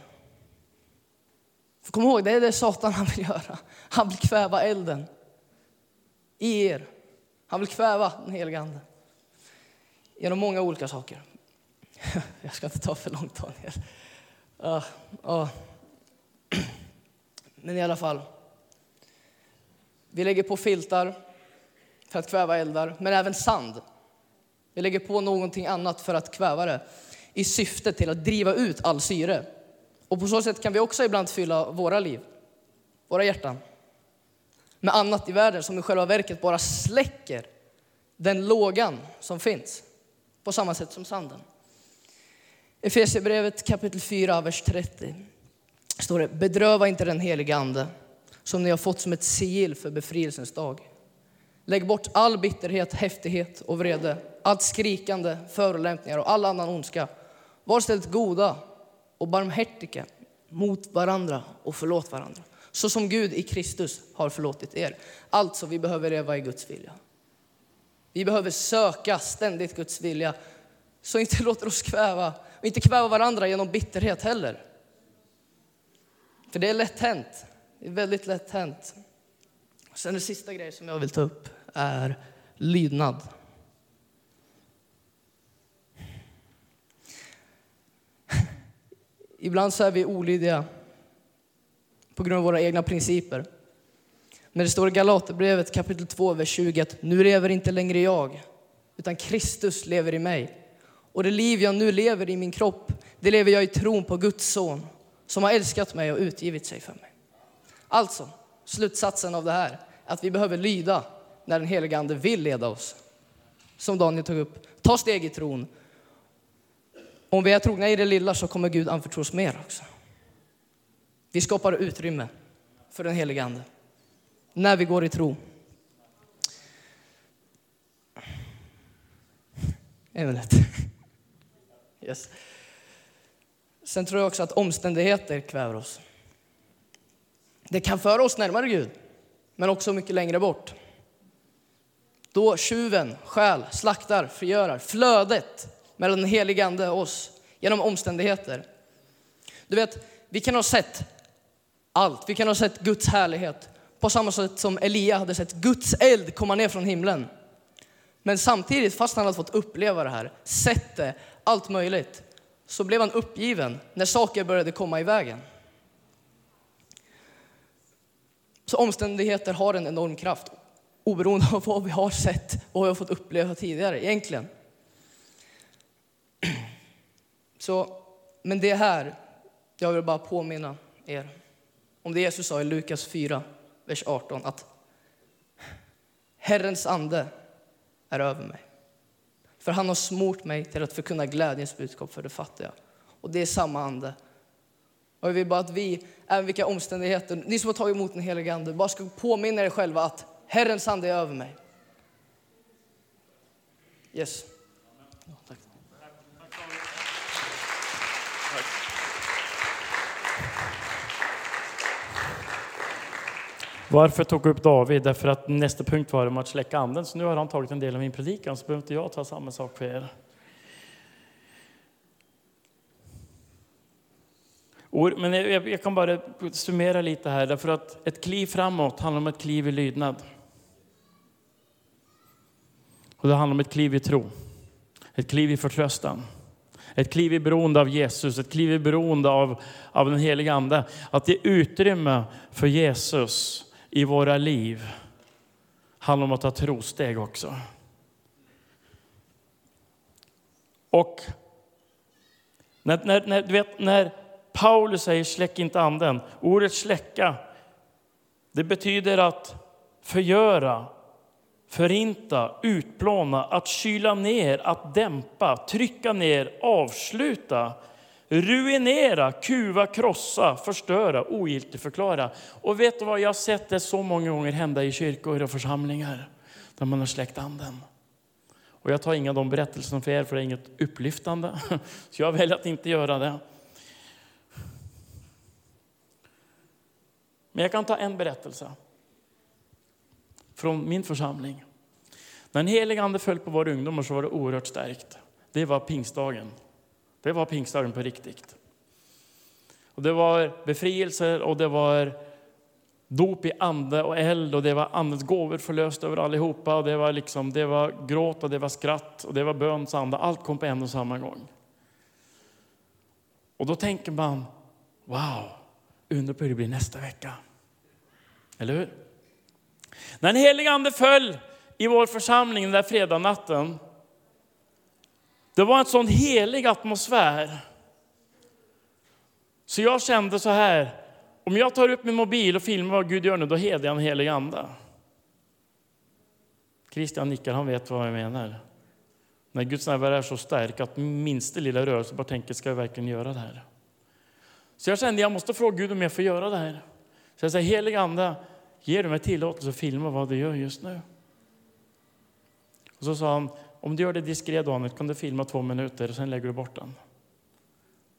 för kom ihåg, det är det Satan han vill göra. Han vill kväva elden i er. Han vill kväva den helige Ande genom många olika saker. Jag ska inte ta för långt, Daniel. Uh, uh. Men i alla fall. Vi lägger på filtar för att kväva eldar, men även sand. Vi lägger på någonting annat för att kväva det i syfte till att driva ut all syre. Och på så sätt kan vi också ibland fylla våra liv, våra hjärtan med annat i världen som i själva verket bara släcker den lågan som finns på samma sätt som sanden. Efesierbrevet kapitel 4, vers 30 står det Bedröva inte den helige Ande som ni har fått som ett sigill för befrielsens dag. Lägg bort all bitterhet, häftighet och vrede, allt skrikande, förolämpningar och all annan ondska. Var istället goda och barmhärtiga mot varandra och förlåt varandra. Så som Gud i Kristus har förlåtit er. Alltså, vi behöver leva i Guds vilja. Vi behöver söka ständigt Guds vilja, så inte låter oss kväva, och inte kväva varandra genom bitterhet heller. För det är lätt hänt. Det är väldigt lätt hänt. Sen den sista grejen som jag vill ta upp är lydnad. Ibland så är vi olydiga på grund av våra egna principer. Men det står i Galaterbrevet kapitel 2, vers 20 att nu lever inte längre jag, utan Kristus lever i mig. Och det liv jag nu lever i min kropp, det lever jag i tron på Guds son som har älskat mig och utgivit sig för mig. Alltså, slutsatsen av det här, att vi behöver lyda när den helige Ande vill leda oss. Som Daniel tog upp, ta steg i tron. Om vi är trogna i det lilla så kommer Gud anförtro oss mer också. Vi skapar utrymme för den helige Ande när vi går i tro. Ämnet. Yes. Sen tror jag också att omständigheter kväver oss. Det kan föra oss närmare Gud, men också mycket längre bort. Då tjuven stjäl, slaktar, förgörar, flödet mellan den helige Ande och oss genom omständigheter. Du vet, vi kan ha sett allt. Vi kan ha sett Guds härlighet på samma sätt som Elia hade sett Guds eld komma ner från himlen. Men samtidigt, fast han hade fått uppleva det här, sett det, allt möjligt, så blev han uppgiven när saker började komma i vägen. Så omständigheter har en enorm kraft, oberoende av vad vi har sett och vad vi har fått uppleva tidigare egentligen. Så, men det här, jag vill bara påminna er om det Jesus sa i Lukas 4, vers 18, att Herrens ande är över mig. För han har smort mig till att förkunna glädjens budskap för de fattiga. Och det är samma ande. Och jag vill bara att vi, även vilka omständigheter, ni som har tagit emot den helige ande, bara ska påminna er själva att Herrens ande är över mig. Yes. Ja, tack. Varför tog jag upp David? Därför att nästa punkt var om att släcka anden. Så nu har han tagit en del av min predikan, så behöver inte jag ta samma sak för er. Men jag kan bara summera lite här, därför att ett kliv framåt handlar om ett kliv i lydnad. Och det handlar om ett kliv i tro, ett kliv i förtröstan. Ett kliv i beroende av Jesus, ett kliv i beroende av, av den heliga Ande. Att ge utrymme för Jesus i våra liv handlar om att ta trosteg också. Och när, när, när, du vet, när Paulus säger släck inte anden. Ordet släcka, det betyder att förgöra, förinta, utplåna, att kyla ner, att dämpa, trycka ner, avsluta, ruinera, kuva, krossa, förstöra, ogiltigförklara. Och vet du vad, jag har sett det så många gånger hända i kyrkor och församlingar där man har släckt anden. Och jag tar inga av de berättelserna för er, för det är inget upplyftande. Så jag väljer att inte göra det. Men jag kan ta en berättelse från min församling. När den helige ande föll på våra ungdomar så var det oerhört starkt. Det var pingstdagen. Det var pingstdagen på riktigt. Och det var befrielser och det var dop i ande och eld och det var andens gåvor förlöst över allihopa. Och det, var liksom, det var gråt och det var skratt och det var böns ande. Allt kom på en och samma gång. Och då tänker man, wow, undrar hur det blir nästa vecka. Eller hur? När den helige ande föll i vår församling den där fredagsnatten, det var en sån helig atmosfär. Så jag kände så här, om jag tar upp min mobil och filmar vad Gud gör nu, då hedrar jag en helig ande. Christian nickar, han vet vad jag menar. När Guds närvaro är så stark att minsta lilla rörelse bara tänker, ska jag verkligen göra det här? Så jag kände, jag måste fråga Gud om jag får göra det här. Så jag säger, helig ande, ger du mig tillåtelse att filma vad du gör just nu? Och så sa han, om du gör det diskret Daniel, kan du filma två minuter och sen lägger du bort den.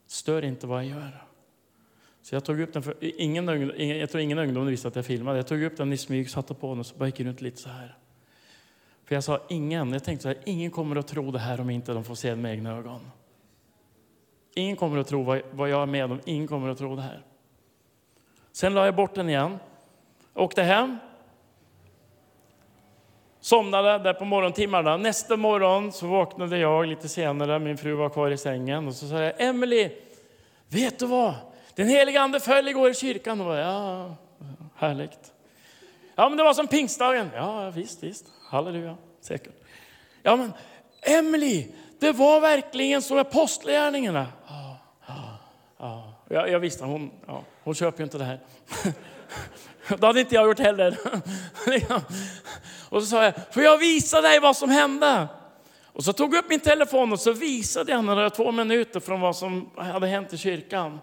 Stör inte vad jag gör. Så jag tog upp den, för ingen, ingen, jag tror ingen ungdom visste att jag filmade. Jag tog upp den i smyg, satte på den och så bara gick runt lite så här. För jag sa ingen, jag tänkte så här, ingen kommer att tro det här om inte de får se det med egna ögon. Ingen kommer att tro vad, vad jag är med om, ingen kommer att tro det här. Sen la jag bort den igen, åkte hem, somnade där på morgontimmarna. Nästa morgon så vaknade jag lite senare, min fru var kvar i sängen och så sa jag, Emily, vet du vad? Den helige ande föll igår i kyrkan. Och bara, ja, härligt. Ja, men det var som pingstdagen. Ja, visst, visst. Halleluja, säkert. Ja, men Emily, det var verkligen som apostlagärningarna. Ja, ja, ja. Jag, jag visste, hon, ja, hon köper ju inte det här. Det hade inte jag gjort heller. Liksom. Och så sa jag, får jag visa dig vad som hände? Och så tog jag upp min telefon och så visade jag några två minuter från vad som hade hänt i kyrkan.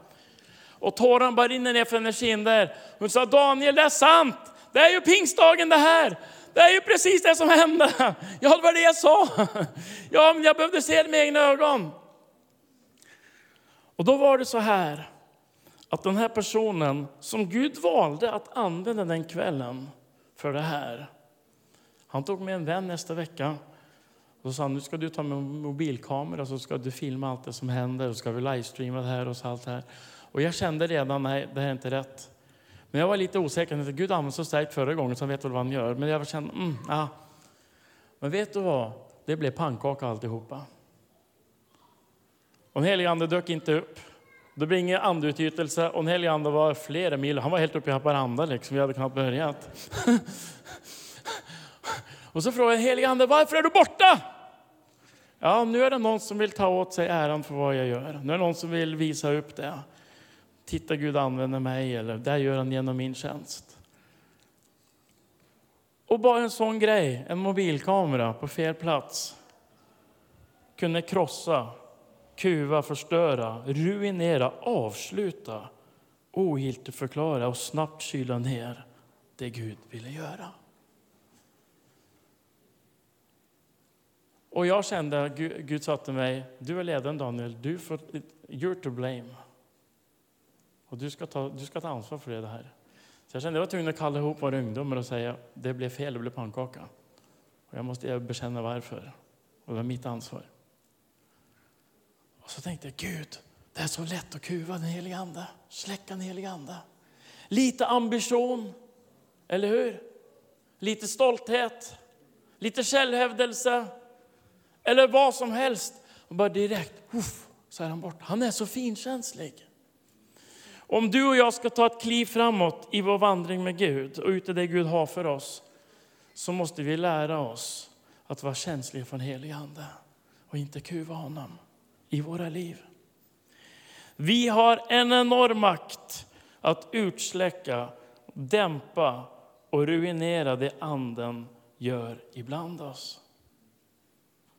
Och tårarna bara rinner ner för hennes kinder. Hon sa, Daniel det är sant, det är ju pingstdagen det här. Det är ju precis det som hände. Ja, det var det jag sa. Ja, men jag behövde se det med egna ögon. Och då var det så här att den här personen som Gud valde att använda den kvällen för det här. Han tog med en vän nästa vecka och sa nu ska du ta med mobilkamera så ska du filma allt det som händer och ska vi livestreama det här och så allt det här. Och jag kände redan, nej, det här är inte rätt. Men jag var lite osäker. för Gud använde så starkt förra gången, så han vet väl vad han gör. Men jag kände, mm, ja. Men vet du vad? Det blev pannkaka alltihopa. Och den helige ande dök inte upp. Det blev ingen andeutgjutelse och den helige ande var flera mil. Han var helt uppe i Haparanda liksom. Vi hade knappt börjat. och så frågade den helige ande, varför är du borta? Ja, nu är det någon som vill ta åt sig äran för vad jag gör. Nu är det någon som vill visa upp det. Titta, Gud använder mig, eller det gör han genom min tjänst. Och bara en sån grej, en mobilkamera på fel plats, kunde krossa, kuva, förstöra, ruinera, avsluta, förklara och snabbt kyla ner det Gud ville göra. Och jag kände, Gud, Gud sa till mig, du är ledaren Daniel, du får, you're to blame. Och du ska, ta, du ska ta ansvar för det här. Så jag kände jag var tvungen att kalla ihop våra ungdomar och säga, det blev fel, det blev pannkaka. Och jag måste bekänna varför. Och det var mitt ansvar. Och så tänkte jag, Gud, det är så lätt att kuva den helige Ande, släcka den helige Ande. Lite ambition, eller hur? Lite stolthet, lite självhävdelse, eller vad som helst. Och bara direkt, uff, så är han borta. Han är så finkänslig. Om du och jag ska ta ett kliv framåt i vår vandring med Gud och ut i det Gud har för oss, så måste vi lära oss att vara känsliga för den helige Ande och inte kuva honom i våra liv. Vi har en enorm makt att utsläcka, dämpa och ruinera det anden gör ibland oss.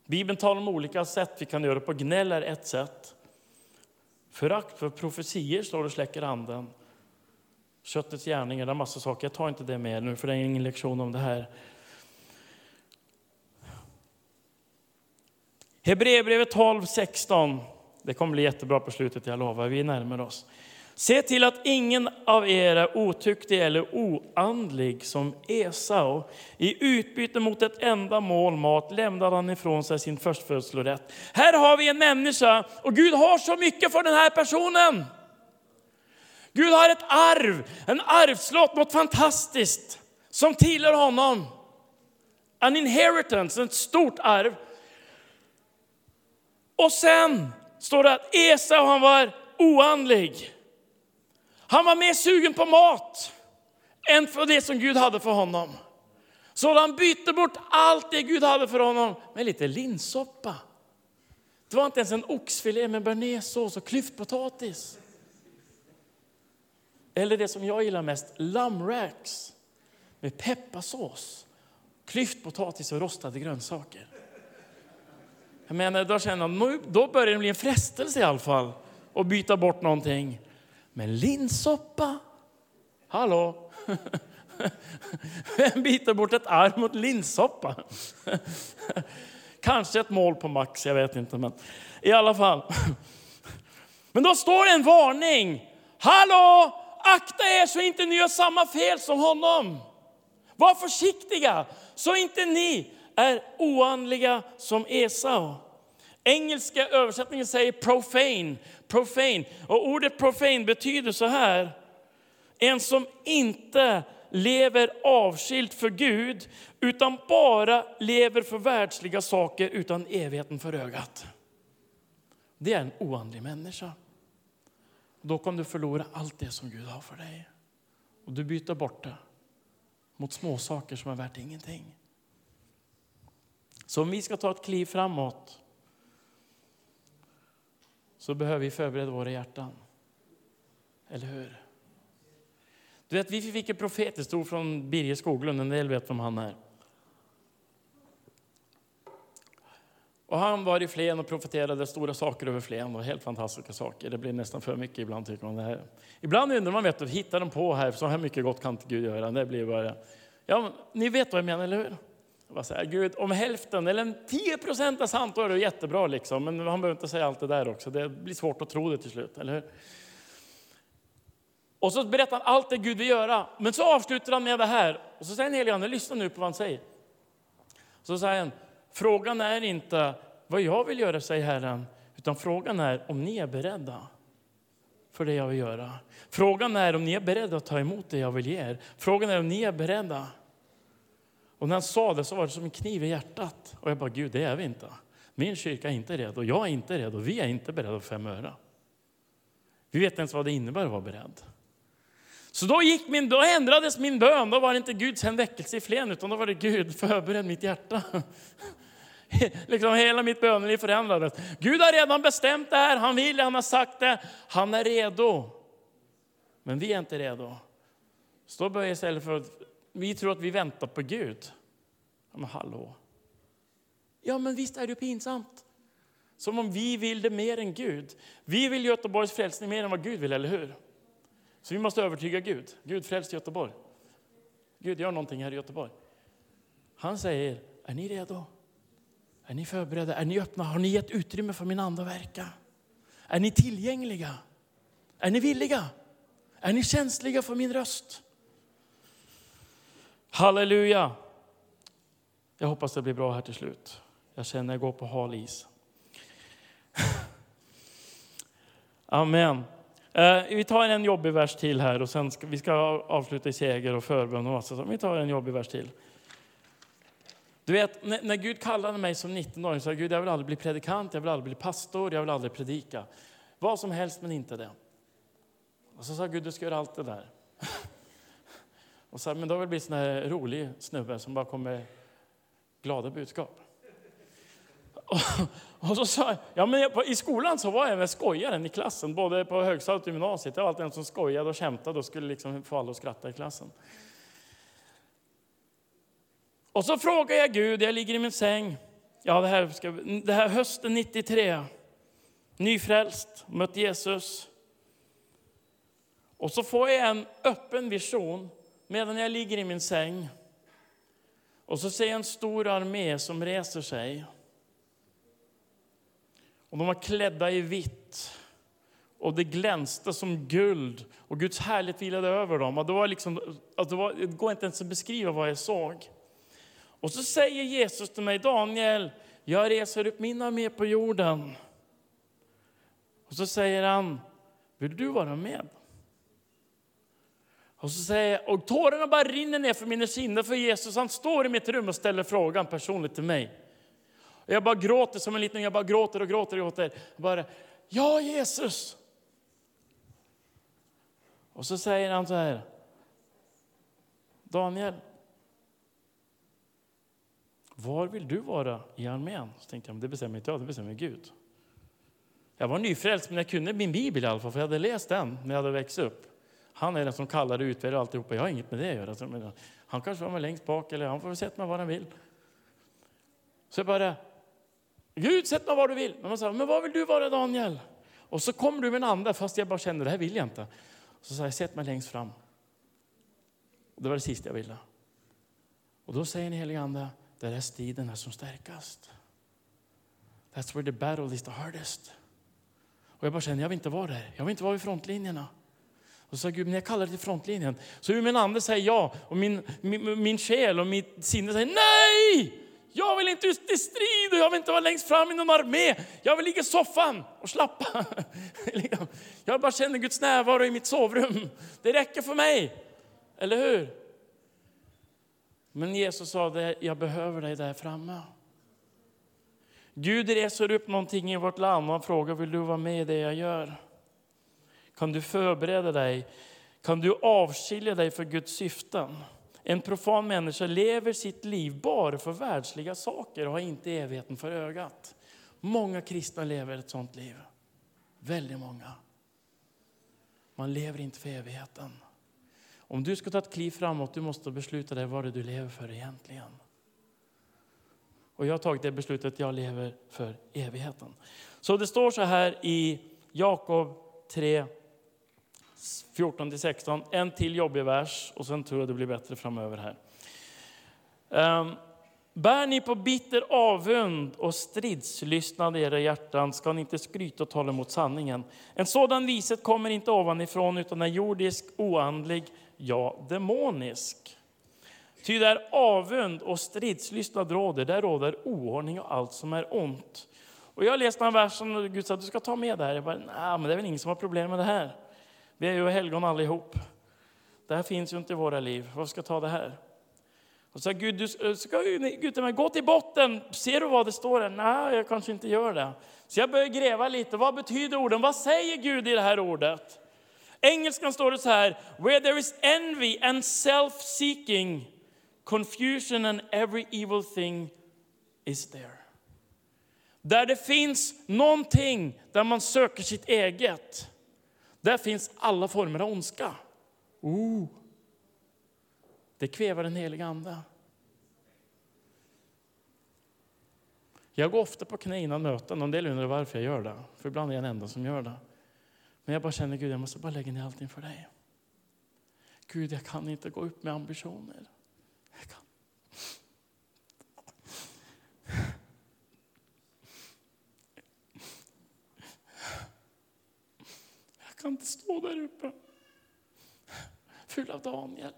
Bibeln talar om olika sätt vi kan göra på. Gnäll är ett sätt. Förakt för profetier slår och släcker anden. Köttets gärningar, det är massa saker. Jag tar inte det med nu för det är ingen lektion om det här. Hebreerbrevet 12, 16. Det kommer bli jättebra på slutet, jag lovar. Vi närmar oss. Se till att ingen av er är otuktig eller oandlig som Esau. I utbyte mot ett enda mål mat lämnade han ifrån sig sin förstfödslorätt. Här har vi en människa och Gud har så mycket för den här personen. Gud har ett arv, en arvslott, något fantastiskt som tillhör honom. En inheritance, ett stort arv. Och sen står det att Esau han var oandlig. Han var mer sugen på mat än för det som Gud hade för honom. Så han bytte bort allt det Gud hade för honom med lite linssoppa. Det var inte ens en oxfilé med bearnaisesås och klyftpotatis. Eller det som jag gillar mest, lammracks med pepparsås, klyftpotatis och rostade grönsaker. Jag menar, då känner jag, då börjar det bli en frestelse i alla fall att byta bort någonting. Men linssoppa? Hallå? Vem byter bort ett arm mot linssoppa? Kanske ett mål på max, jag vet inte. Men i alla fall. Men då står det en varning. Hallå! Akta er så inte ni gör samma fel som honom. Var försiktiga så inte ni är oandliga som Esau. Engelska översättningen säger profane, profane. Och ordet profane betyder så här. En som inte lever avskilt för Gud utan bara lever för världsliga saker utan evigheten för ögat. Det är en oandlig människa. Då kan du förlora allt det som Gud har för dig. Och du byter bort det mot småsaker som är värt ingenting. Så om vi ska ta ett kliv framåt så behöver vi förbereda våra hjärtan. Eller hur? Du vet, vi fick ett profetiskt ord från Birger Skoglund, en del vet vem han är. Och han var i Flen och profeterade stora saker över Flen. Och helt fantastiska saker. Det blir nästan för mycket ibland. Tycker man det här. Ibland undrar man, vet du, hittar de på här? Så här mycket gott kan inte Gud göra. Det blir bara... Ja, ni vet vad jag menar, eller hur? Jag säger, Gud, om hälften eller 10 procent är sant, då är det jättebra. Liksom. Men han behöver inte säga allt det där också. Det blir svårt att tro det till slut, eller hur? Och så berättar han allt det Gud vill göra. Men så avslutar han med det här. Och så säger den helige Ande, lyssna nu på vad han säger. Så säger han, frågan är inte vad jag vill göra, säger Herren. Utan frågan är om ni är beredda för det jag vill göra. Frågan är om ni är beredda att ta emot det jag vill ge er. Frågan är om ni är beredda. Och när han sa det så var det som en kniv i hjärtat. Och jag bara, Gud, det är vi inte. Min kyrka är inte redo, jag är inte redo, vi är inte beredda för fem öre. Vi vet inte ens vad det innebär att vara beredd. Så då, gick min, då ändrades min bön. Då var det inte Guds väckelse i Flen, utan då var det Gud, förbered mitt hjärta. liksom hela mitt böneliv förändrades. Gud har redan bestämt det här, han vill, han har sagt det, han är redo. Men vi är inte redo. Så då börjar istället för att vi tror att vi väntar på Gud. Men hallå. Ja, men visst är det pinsamt. Som om vi vill det mer än Gud. Vi vill Göteborgs frälsning mer än vad Gud vill, eller hur? Så vi måste övertyga Gud. Gud, fräls Göteborg. Gud, gör någonting här i Göteborg. Han säger, är ni redo? Är ni förberedda? Är ni öppna? Har ni gett utrymme för min ande att verka? Är ni tillgängliga? Är ni villiga? Är ni känsliga för min röst? Halleluja! Jag hoppas det blir bra här till slut. Jag känner att jag går på hal is. Amen. Eh, vi tar en jobbig vers till här och sen ska vi ska avsluta i seger och förbön och massa Vi tar en jobbig vers till. Du vet, när, när Gud kallade mig som 19-åring sa jag Gud, jag vill aldrig bli predikant, jag vill aldrig bli pastor, jag vill aldrig predika. Vad som helst men inte det. Och så sa Gud, du ska göra allt det där. Och så, men då vill jag bli en sån här rolig snubbe som bara kommer med glada budskap. Och, och så sa jag, ja men jag, i skolan så var jag med skojaren i klassen, både på högstadiet och gymnasiet. Jag var alltid en som skojade och skämtade och skulle liksom få alla att skratta i klassen. Och så frågar jag Gud, jag ligger i min säng, ja det här, ska, det här hösten 93, nyfrälst, mött Jesus. Och så får jag en öppen vision medan jag ligger i min säng. Och så ser jag en stor armé som reser sig. Och de var klädda i vitt. Och det glänste som guld. Och Guds härlighet vilade över dem. Och det, var liksom, alltså det, var, det går inte ens att beskriva vad jag såg. Och så säger Jesus till mig, Daniel, jag reser upp min armé på jorden. Och så säger han, vill du vara med? Och, så säger, och tårarna bara rinner ner för mina kinder, för Jesus han står i mitt rum och ställer frågan personligt till mig. Och jag bara gråter som en liten jag bara gråter och gråter och gråter. bara, ja Jesus! Och så säger han så här, Daniel, var vill du vara i armén? Så tänkte jag, det bestämmer inte jag, det bestämmer Gud. Jag var nyfrälst, men jag kunde min bibel i alla fall, för jag hade läst den när jag hade växt upp. Han är den som kallar och utväljer alltihopa. Jag har inget med det att göra. Alltså, han kanske var med längst bak, eller han får sätta mig var han vill. Så jag bara, Gud sätt mig var du vill. Men man sa, men vad vill du vara Daniel? Och så kommer du med en ande, fast jag bara känner, det här vill jag inte. Så sa jag, sätt mig längst fram. Och det var det sista jag ville. Och då säger den helige ande, där är striden är som starkast. That's where the battle is the hardest. Och jag bara känner, jag vill inte vara där. Jag vill inte vara vid frontlinjerna. Och så sa Gud, men jag kallar det till frontlinjen. Så min ande säger ja, och min, min, min själ och mitt sinne säger nej! Jag vill inte ut i strid och jag vill inte vara längst fram i någon armé. Jag vill ligga i soffan och slappa. Liksom. Jag bara känner Guds närvaro i mitt sovrum. Det räcker för mig. Eller hur? Men Jesus sa, jag behöver dig där framme. Gud reser upp någonting i vårt land och han frågar, vill du vara med i det jag gör? Kan du förbereda dig? Kan du avskilja dig för Guds syften? En profan människa lever sitt liv bara för världsliga saker och har inte evigheten för ögat. Många kristna lever ett sånt liv. Väldigt många. Man lever inte för evigheten. Om du ska ta ett kliv framåt, du måste besluta dig vad det du lever för egentligen. Och jag har tagit det beslutet, jag lever för evigheten. Så det står så här i Jakob 3, 14-16. En till jobbig vers och sen tror jag det blir bättre framöver här. Um, Bär ni på bitter avund och stridslystnad i era hjärtan ska ni inte skryta och tala emot sanningen. En sådan vishet kommer inte ovanifrån utan är jordisk, oandlig, ja, demonisk. Ty där avund och stridslystnad råder, där råder oordning och allt som är ont. Och jag läste en vers som Gud sa att du ska ta med det här. Jag bara, nej, men det är väl ingen som har problem med det här. Vi är ju helgon allihop. Det här finns ju inte i våra liv. Varför ska jag ta det här? Och så Gud, du eh, ska, Gud till mig, gå till botten. Ser du vad det står där? Nej, jag kanske inte gör det. Så jag börjar gräva lite. Vad betyder orden? Vad säger Gud i det här ordet? Engelskan står det så här. Where there is envy and self-seeking, confusion and every evil thing is there. Där det finns någonting där man söker sitt eget där finns alla former av ondska. Oh. Det kvävar den heliga Ande. Jag går ofta på knä innan möten. En del undrar varför jag gör det. För ibland är jag den enda som gör det. Men jag bara känner Gud, jag måste bara lägga ner allting för dig. Gud, jag kan inte gå upp med ambitioner. Kan inte stå där uppe full av Daniel.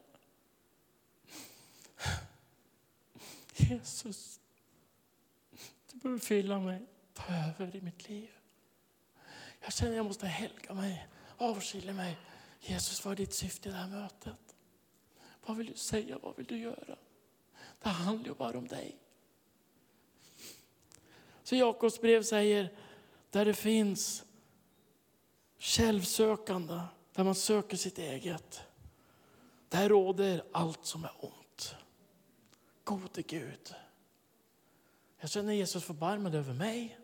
Jesus, du behöver fylla mig, ta över i mitt liv. Jag känner att jag måste helga mig, avskilja mig. Jesus, vad är ditt syfte i det här mötet? Vad vill du säga, vad vill du göra? Det handlar ju bara om dig. Så Jakobs brev säger, där det finns självsökande, där man söker sitt eget. Där råder allt som är ont. Gode Gud, Jag känner Jesus förbarmad över mig.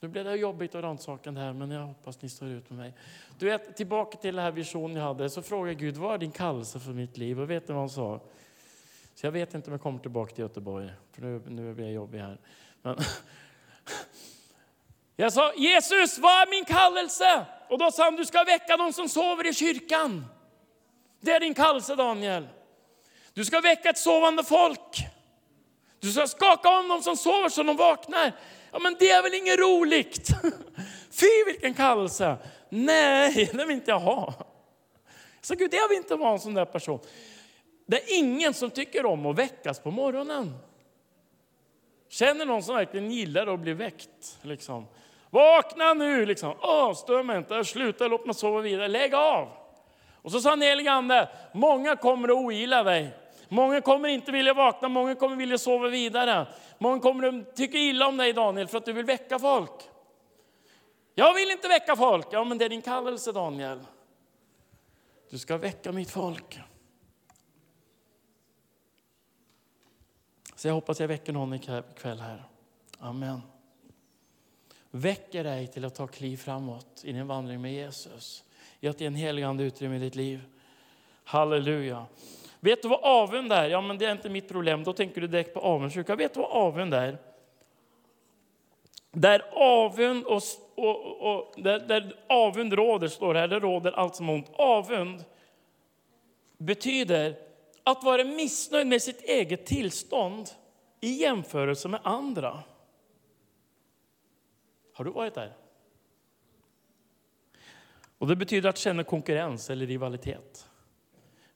Nu blev det jobbigt och rannsakande här, men jag hoppas ni står ut med mig. Du vet, tillbaka till den här visionen jag hade, så frågade Gud, vad är din kallelse för mitt liv? Och vet ni vad han sa? Så jag vet inte om jag kommer tillbaka till Göteborg, för nu, nu blir jag jobbig här. Men, jag sa, Jesus, vad är min kallelse? Och då sa han, du ska väcka de som sover i kyrkan. Det är din kallelse, Daniel. Du ska väcka ett sovande folk. Du ska skaka om dem som sover så de vaknar. Ja, men det är väl inget roligt? Fy vilken kallelse! Nej, det vill inte jag ha. Så Gud, jag vill inte vara en sån där person. Det är ingen som tycker om att väckas på morgonen. Känner någon som verkligen gillar att bli väckt? Liksom. Vakna nu! Liksom. Åh, mig inte, sluta, låt mig sova vidare. Lägg av! Och så sa den helige Ande, många kommer att ogilla dig. Många kommer inte vilja vakna, många kommer vilja sova vidare. Många kommer att tycka illa om dig Daniel för att du vill väcka folk. Jag vill inte väcka folk. Ja, men det är din kallelse Daniel. Du ska väcka mitt folk. Så jag hoppas jag väcker någon ikväll här. Amen. Väcker dig till att ta kliv framåt i din vandring med Jesus. I att ge en heligande utrymme i ditt liv. Halleluja. Vet du vad avund är? Ja, men det är inte mitt problem. Då tänker du direkt på avundsjuka. Vet du vad avund är? Där avund, och, och, och, där, där avund råder, står det här, det råder allt som ont. Avund betyder att vara missnöjd med sitt eget tillstånd i jämförelse med andra. Har du varit där? Och Det betyder att känna konkurrens eller rivalitet.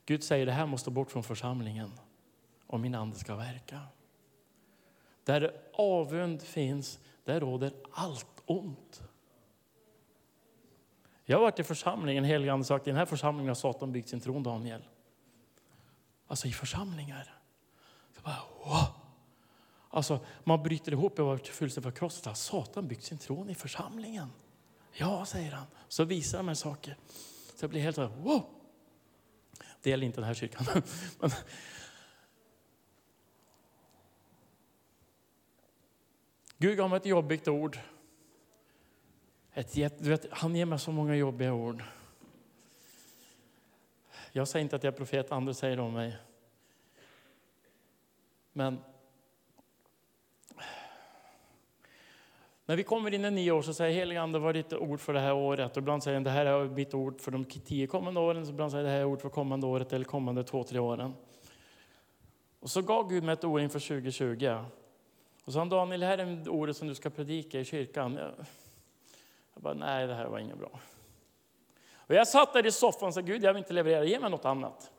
Gud säger det här måste bort från församlingen om min ande ska verka. Där avund finns, där råder allt ont. Jag har varit i församlingen, helige sagt i den här församlingen har Satan byggt sin tron, Daniel. Alltså i församlingar. Så bara, wow. Alltså, man bryter ihop, jag var fullständigt förkrossad. Satan byggt sin tron i församlingen. Ja, säger han. Så visar han mig saker. Så jag blir helt så här, wow. Det gäller inte den här kyrkan. Men, Gud gav mig ett jobbigt ord. Ett, du vet, han ger mig så många jobbiga ord. Jag säger inte att jag är profet, andra säger det om mig. Men när vi kommer in i nio år så säger helige Ande, vad är ditt ord för det här året? Och ibland säger han, det här är mitt ord för de tio kommande åren. Så ibland säger det här är ord för kommande året eller kommande två, tre åren. Och så gav Gud mig ett ord inför 2020. Och så sa han, Daniel, det här är ordet som du ska predika i kyrkan. Jag, jag bara, nej, det här var inget bra. Och jag satt där i soffan och sa, Gud, jag vill inte leverera, ge mig något annat.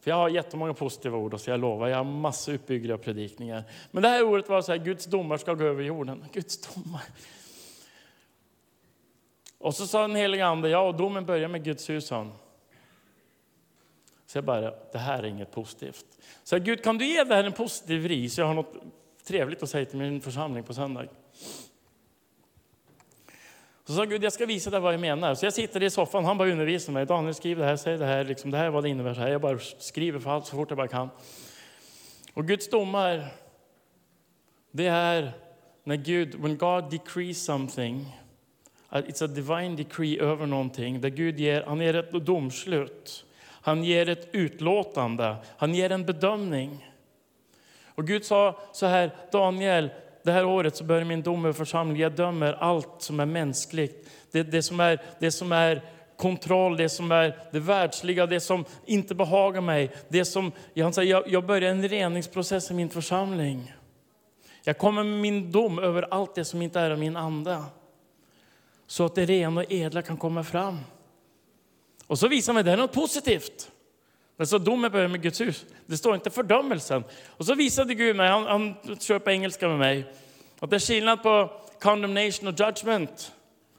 För jag har jättemånga positiva ord, och så jag lovar, jag har massor uppbyggliga predikningar. Men det här ordet var så här, Guds domar ska gå över jorden. Guds domar. Och så sa den helige Ande, ja, och domen börjar med Guds hus, han. Så jag bara, det här är inget positivt. Så jag, Gud, kan du ge det här en positiv ris? jag har något trevligt att säga till min församling på söndag? Så sa Gud, jag ska visa dig vad jag menar. Så jag sitter i soffan, han bara undervisar mig. Daniel, skriv det här, säg det här, liksom, det här är vad det innebär. Så här. Jag bara skriver för allt så fort jag bara kan. Och Guds domar, det är när Gud, when God decrees something, it's a divine decree över någonting, där Gud ger, han ger ett domslut. Han ger ett utlåtande, han ger en bedömning. Och Gud sa så här, Daniel, det här året så börjar min dom över församlingen. Jag dömer allt som är mänskligt. Det, det, som är, det som är kontroll, det som är det världsliga, det som inte behagar mig. Det som, jag, jag, jag börjar en reningsprocess i min församling. Jag kommer med min dom över allt det som inte är av min ande. Så att det rena och edla kan komma fram. Och så visar mig det är något positivt. Men så domen börjar med Guds hus. Det står inte fördömelsen. Och så visade Gud mig, han, han kör på engelska med mig, att det är skillnad på condemnation och judgment.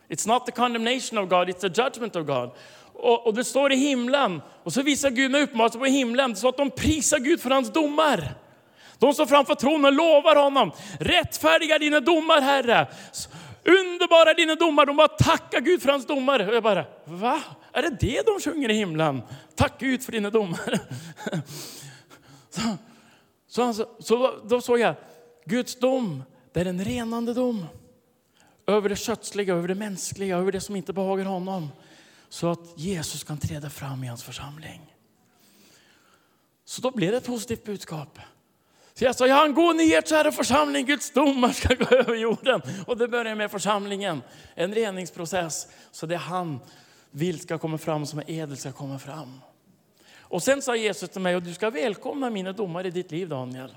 It's not the condemnation of God, it's the judgment of God. Och, och det står i himlen, och så visar Gud mig uppmärksamhet på himlen, så att de prisar Gud för hans domar. De står framför tronen lovar honom, rättfärdiga dina domar Herre. Underbara dina domar, de bara tackar Gud för hans domar. Och jag bara, va? Är det det de sjunger i himlen? Tack Gud för dina domar. Så, så, han, så då såg jag, Guds dom, det är en renande dom. Över det kötsliga, över det mänskliga, över det som inte behagar honom. Så att Jesus kan träda fram i hans församling. Så då blev det ett positivt budskap. Så jag sa, jag har en god nyhet kära församling, Guds domar ska gå över jorden. Och det börjar med församlingen, en reningsprocess. Så det han vill ska komma fram, som är edel ska komma fram. Och sen sa Jesus till mig, och du ska välkomna mina domar i ditt liv Daniel.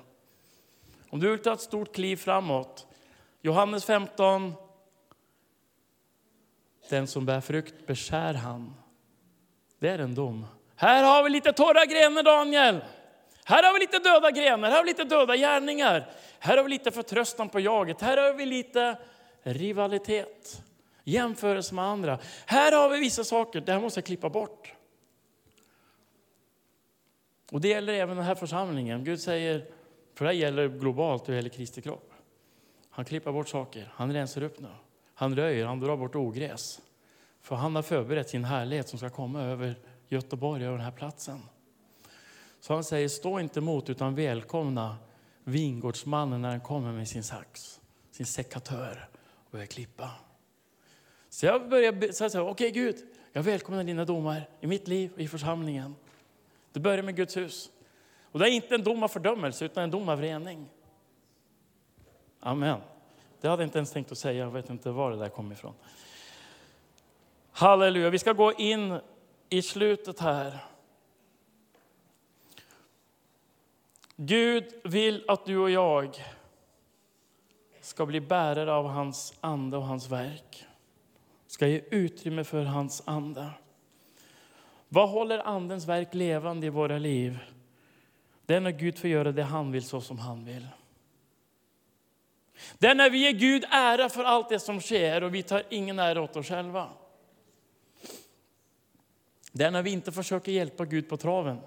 Om du vill ta ett stort kliv framåt. Johannes 15. Den som bär frukt beskär han. Det är en dom. Här har vi lite torra grenar Daniel. Här har vi lite döda grenar, här har vi lite döda gärningar. Här har vi lite förtröstan på jaget, här har vi lite rivalitet. Jämförelse med andra. Här har vi vissa saker, det här måste jag klippa bort. Och det gäller även den här församlingen. Gud säger, för det här gäller globalt, det gäller Kristi kropp. Han klipper bort saker, han rensar upp nu. Han röjer, han drar bort ogräs. För han har förberett sin härlighet som ska komma över Göteborg, över den här platsen. Så han säger, stå inte emot utan välkomna vingårdsmannen när han kommer med sin sax, sin sekatör och börjar klippa. Så jag börjar säga okej okay, Gud, jag välkomnar dina domar i mitt liv och i församlingen. Det börjar med Guds hus. Och det är inte en dom av fördömelse utan en dom av rening. Amen. Det hade jag inte ens tänkt att säga, jag vet inte var det där kom ifrån. Halleluja, vi ska gå in i slutet här. Gud vill att du och jag ska bli bärare av hans ande och hans verk. Ska ge utrymme för hans ande. Vad håller andens verk levande i våra liv? Det är när Gud får göra det han vill så som han vill. Det är när vi ger Gud ära för allt det som sker och vi tar ingen ära åt oss själva. Det är när vi inte försöker hjälpa Gud på traven.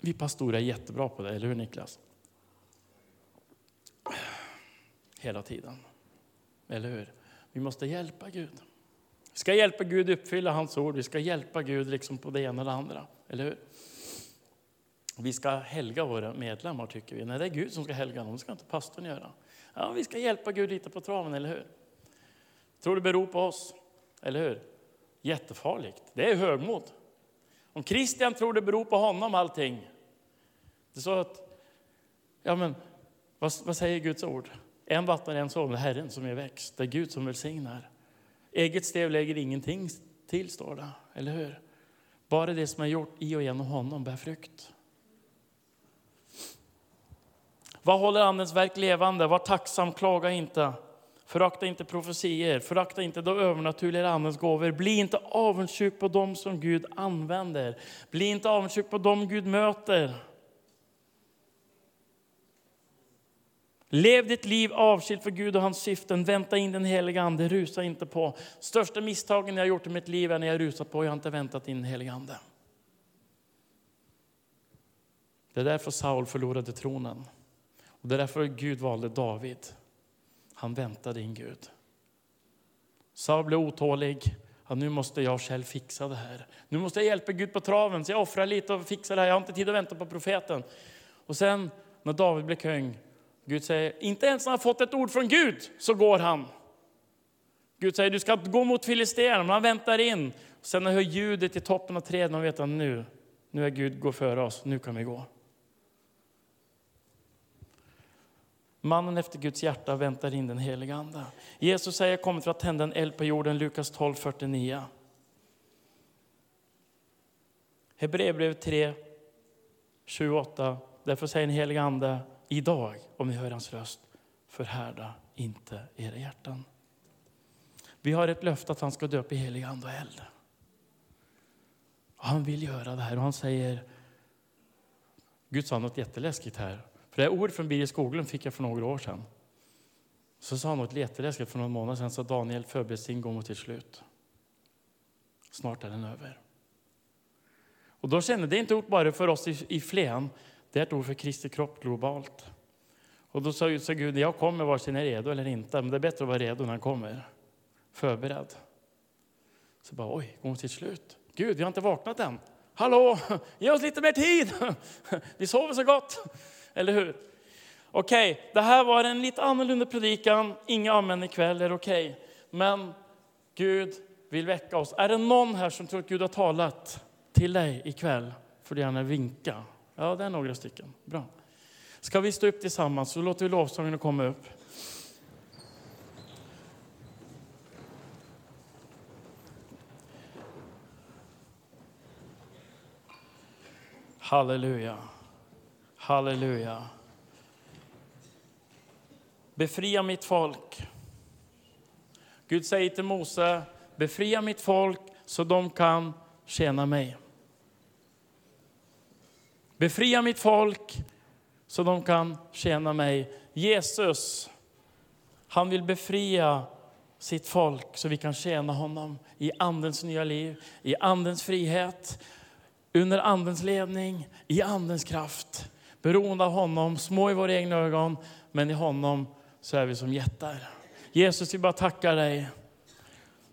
Vi pastorer är jättebra på det, eller hur Niklas? Hela tiden. Eller hur? Vi måste hjälpa Gud. Vi ska hjälpa Gud uppfylla hans ord. Vi ska hjälpa Gud liksom på det ena eller andra. Eller hur? Vi ska helga våra medlemmar tycker vi. Nej, det är Gud som ska helga dem. Det ska inte pastorn göra. Ja, vi ska hjälpa Gud lite på traven, eller hur? Tror det beror på oss, eller hur? Jättefarligt. Det är högmod. Om Kristian tror det beror på honom allting. Det är så att, ja men, vad, vad säger Guds ord? En vattnar, en är Herren som är växt. Det är Gud som välsignar. Eget stev lägger ingenting till, står det. Eller hur? Bara det som är gjort i och genom honom bär frukt. Vad håller Andens verk levande? Var tacksam, klaga inte. Förakta inte profetier, förakta inte de övernaturliga Andens gåvor. Bli inte avundsjuk på dem som Gud använder. Bli inte avundsjuk på dem Gud möter. Lev ditt liv avskilt för Gud och hans syften. Vänta in den heliga Ande, rusa inte på. Största misstagen jag gjort i mitt liv är när jag rusat på, jag har inte väntat in den helige Ande. Det är därför Saul förlorade tronen. Och det är därför Gud valde David. Han väntade in Gud. Saul blev otålig. Ja, nu måste jag själv fixa det här. Nu måste jag hjälpa Gud på traven, så jag offrar lite och fixar det här. Jag har inte tid att vänta på profeten. Och sen när David blev kung, Gud säger, inte ens när han fått ett ord från Gud så går han. Gud säger, du ska gå mot filisterna, men han väntar in. Sen när jag hör ljudet i toppen av träden och vet att nu, nu är Gud går före oss, nu kan vi gå. Mannen efter Guds hjärta väntar in den heliga Ande. Jesus säger jag kommit för att tända en eld på jorden, Lukas 12, 49. Hebreerbrevet 3, 28. Därför säger den heliga Ande, idag, om ni hör hans röst, förhärda inte era hjärtan. Vi har ett löfte att han ska döpa i helig ande och eld. Och han vill göra det här och han säger, Gud sa något jätteläskigt här det här ordet från Birger Skoglund fick jag för några år sedan. Så sa han något jätteläskigt för någon månad sedan, så Daniel förbered sin gång mot sitt slut. Snart är den över. Och då kände det inte ord bara för oss i, i Flen, det är ett ord för Kristi kropp globalt. Och då sa, sa Gud, jag kommer vare sig ni är redo eller inte, men det är bättre att vara redo när han kommer. Förberedd. Så bara, oj, går mot sitt slut. Gud, vi har inte vaknat än. Hallå, ge oss lite mer tid. Vi sover så gott. Eller hur? Okej, det här var en lite annorlunda predikan. Inga amen ikväll, är det okej? Men Gud vill väcka oss. Är det någon här som tror att Gud har talat till dig ikväll? Får du gärna vinka. Ja, det är några stycken. Bra. Ska vi stå upp tillsammans så låter vi lovsången komma upp. Halleluja. Halleluja. Befria mitt folk. Gud säger till Mose, befria mitt folk så de kan tjäna mig. Befria mitt folk så de kan tjäna mig. Jesus, han vill befria sitt folk så vi kan tjäna honom i Andens nya liv, i Andens frihet, under Andens ledning, i Andens kraft. Beroende av honom, små i våra egna ögon, men i honom så är vi som jättar. Jesus, vi bara tackar dig.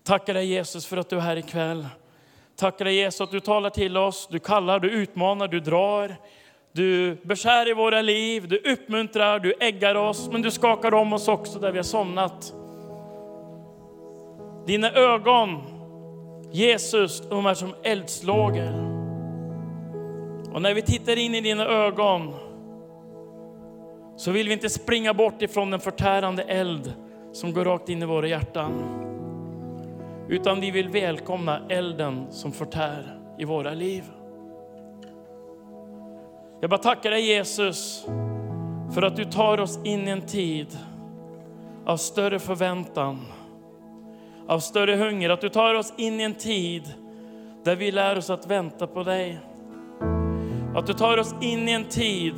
Tackar dig Jesus för att du är här ikväll. Tackar dig Jesus att du talar till oss, du kallar, du utmanar, du drar. Du beskär i våra liv, du uppmuntrar, du äggar oss, men du skakar om oss också där vi har somnat. Dina ögon, Jesus, de är som eldslågor. Och när vi tittar in i dina ögon så vill vi inte springa bort ifrån den förtärande eld som går rakt in i våra hjärtan. Utan vi vill välkomna elden som förtär i våra liv. Jag bara tackar dig Jesus för att du tar oss in i en tid av större förväntan, av större hunger. Att du tar oss in i en tid där vi lär oss att vänta på dig. Att du tar oss in i en tid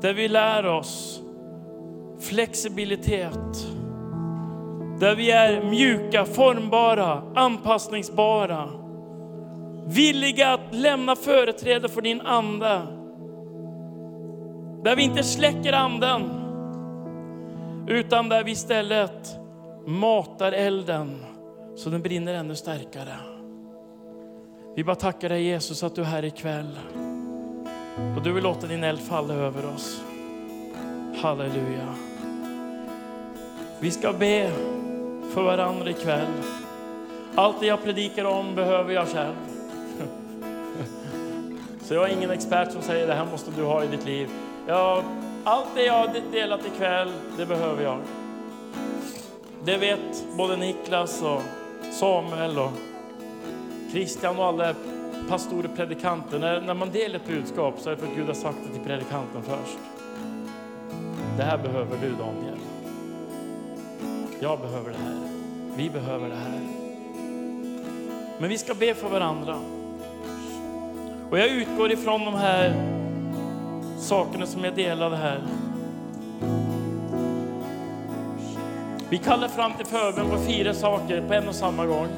där vi lär oss flexibilitet. Där vi är mjuka, formbara, anpassningsbara. Villiga att lämna företräde för din ande. Där vi inte släcker anden, utan där vi istället matar elden så den brinner ännu starkare. Vi bara tackar dig Jesus att du är här ikväll. Och du vill låta din eld falla över oss. Halleluja. Vi ska be för varandra ikväll. Allt det jag predikar om behöver jag själv. Så jag är ingen expert som säger det här måste du ha i ditt liv. Ja, allt det jag har delat ikväll, det behöver jag. Det vet både Niklas och Samuel och Christian och alla pastorer, predikanter. När, när man delar ett budskap så är det för att Gud har sagt det till predikanten först. Det här behöver du Daniel. Jag behöver det här. Vi behöver det här. Men vi ska be för varandra. Och jag utgår ifrån de här sakerna som jag delade här. Vi kallar fram till förbön på fyra saker på en och samma gång.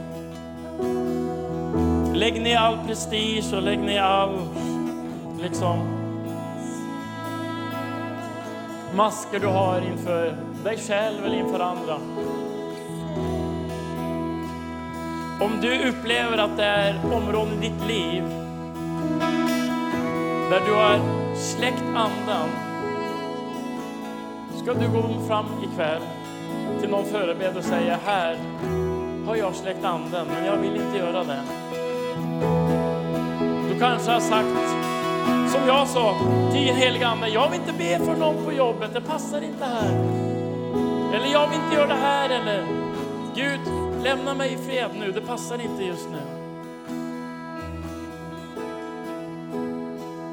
Lägg ner all prestige och lägg ner all liksom, masker du har inför dig själv eller inför andra. Om du upplever att det är områden i ditt liv där du har släckt andan, ska du gå fram ikväll till någon förebedjare och säga här har jag släckt anden, men jag vill inte göra det. Du kanske har sagt, som jag sa till den helige Ande, jag vill inte be för någon på jobbet, det passar inte här. Eller jag vill inte göra det här, eller Gud, lämna mig i fred nu, det passar inte just nu.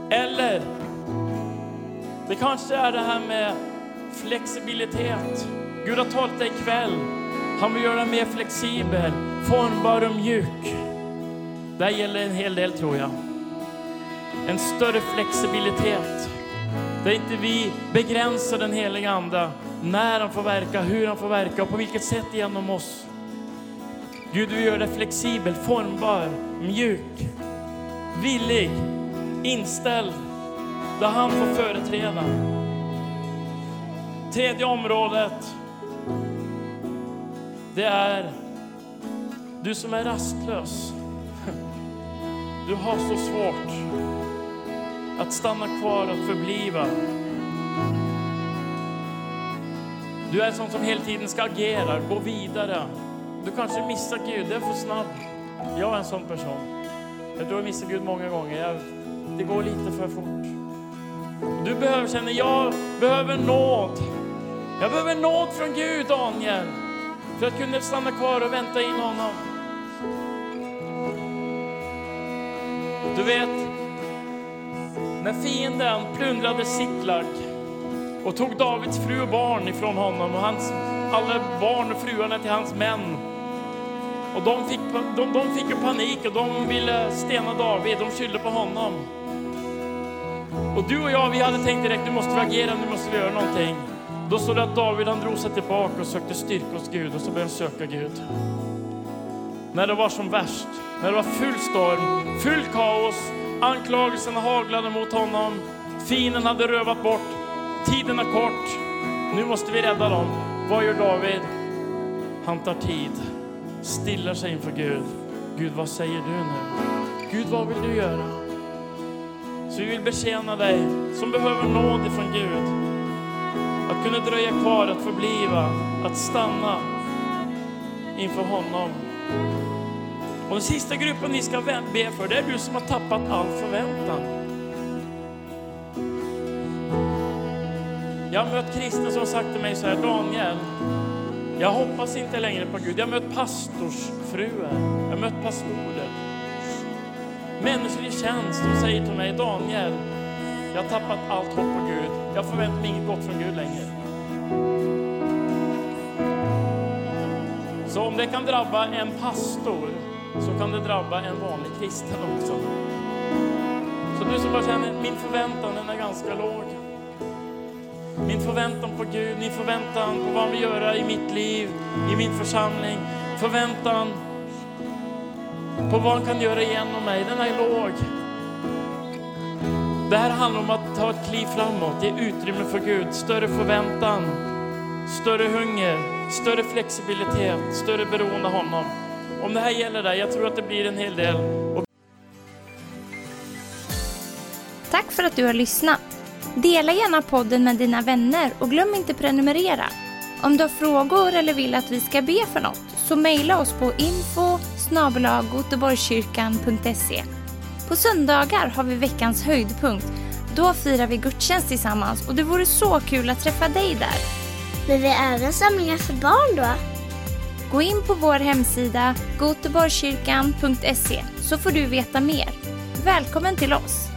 Eller, det kanske är det här med flexibilitet. Gud har talat dig ikväll. Han vill göra dig mer flexibel, formbar och mjuk. Det här gäller en hel del tror jag. En större flexibilitet. Där inte vi begränsar den heliga Ande när han får verka, hur han får verka och på vilket sätt genom oss. Gud du gör dig flexibel, formbar, mjuk, villig, inställd, där han får företräda. Tredje området, det är du som är rastlös. Du har så svårt att stanna kvar, att förbliva. Du är en sån som hela tiden ska agera, gå vidare. Du kanske missar Gud, det är för snabb. Jag är en sån person. Jag tror jag missar Gud många gånger. Jag, det går lite för fort. Du behöver känna, jag behöver nåd. Jag behöver nåd från Gud, Daniel, för att kunna stanna kvar och vänta in honom. Du vet, när fienden plundrade Siklag och tog Davids fru och barn ifrån honom och hans, alla barn och fruarna till hans män. Och de fick, de, de fick panik och de ville stena David, de skyllde på honom. Och du och jag, vi hade tänkt direkt, nu måste vi agera, nu måste vi göra någonting. Då såg det att David han drog sig tillbaka och sökte styrka hos Gud och så började han söka Gud. När det var som värst, när det var full storm, full kaos, anklagelserna haglade mot honom, fienden hade rövat bort, tiden är kort, nu måste vi rädda dem. Vad gör David? Han tar tid, stillar sig inför Gud. Gud, vad säger du nu? Gud, vad vill du göra? Så vi vill betjäna dig som behöver nåd ifrån Gud. Att kunna dröja kvar, att förbliva, att stanna inför honom. Och den sista gruppen vi ska be för, det är du som har tappat all förväntan. Jag har mött kristna som sagt till mig så här, Daniel, jag hoppas inte längre på Gud. Jag har mött pastorsfruar, jag har mött pastorer. Människor i tjänst som säger till mig, Daniel, jag har tappat allt hopp på Gud. Jag förväntar mig inget gott från Gud längre. Så om det kan drabba en pastor så kan det drabba en vanlig kristen också. Så du som bara känner, min förväntan den är ganska låg. Min förväntan på Gud, min förväntan på vad han vill göra i mitt liv, i min församling. Förväntan på vad han kan göra igenom mig, den är låg. Det här handlar om att ta ett kliv framåt, ge utrymme för Gud, större förväntan, större hunger, större flexibilitet, större beroende av honom. Om det här gäller dig, jag tror att det blir en hel del. Tack för att du har lyssnat. Dela gärna podden med dina vänner och glöm inte prenumerera. Om du har frågor eller vill att vi ska be för något så mejla oss på info På söndagar har vi veckans höjdpunkt. Då firar vi gudstjänst tillsammans och det vore så kul att träffa dig där. Men vi har även samlingar för barn då? Gå in på vår hemsida goteborgkyrkan.se så får du veta mer. Välkommen till oss!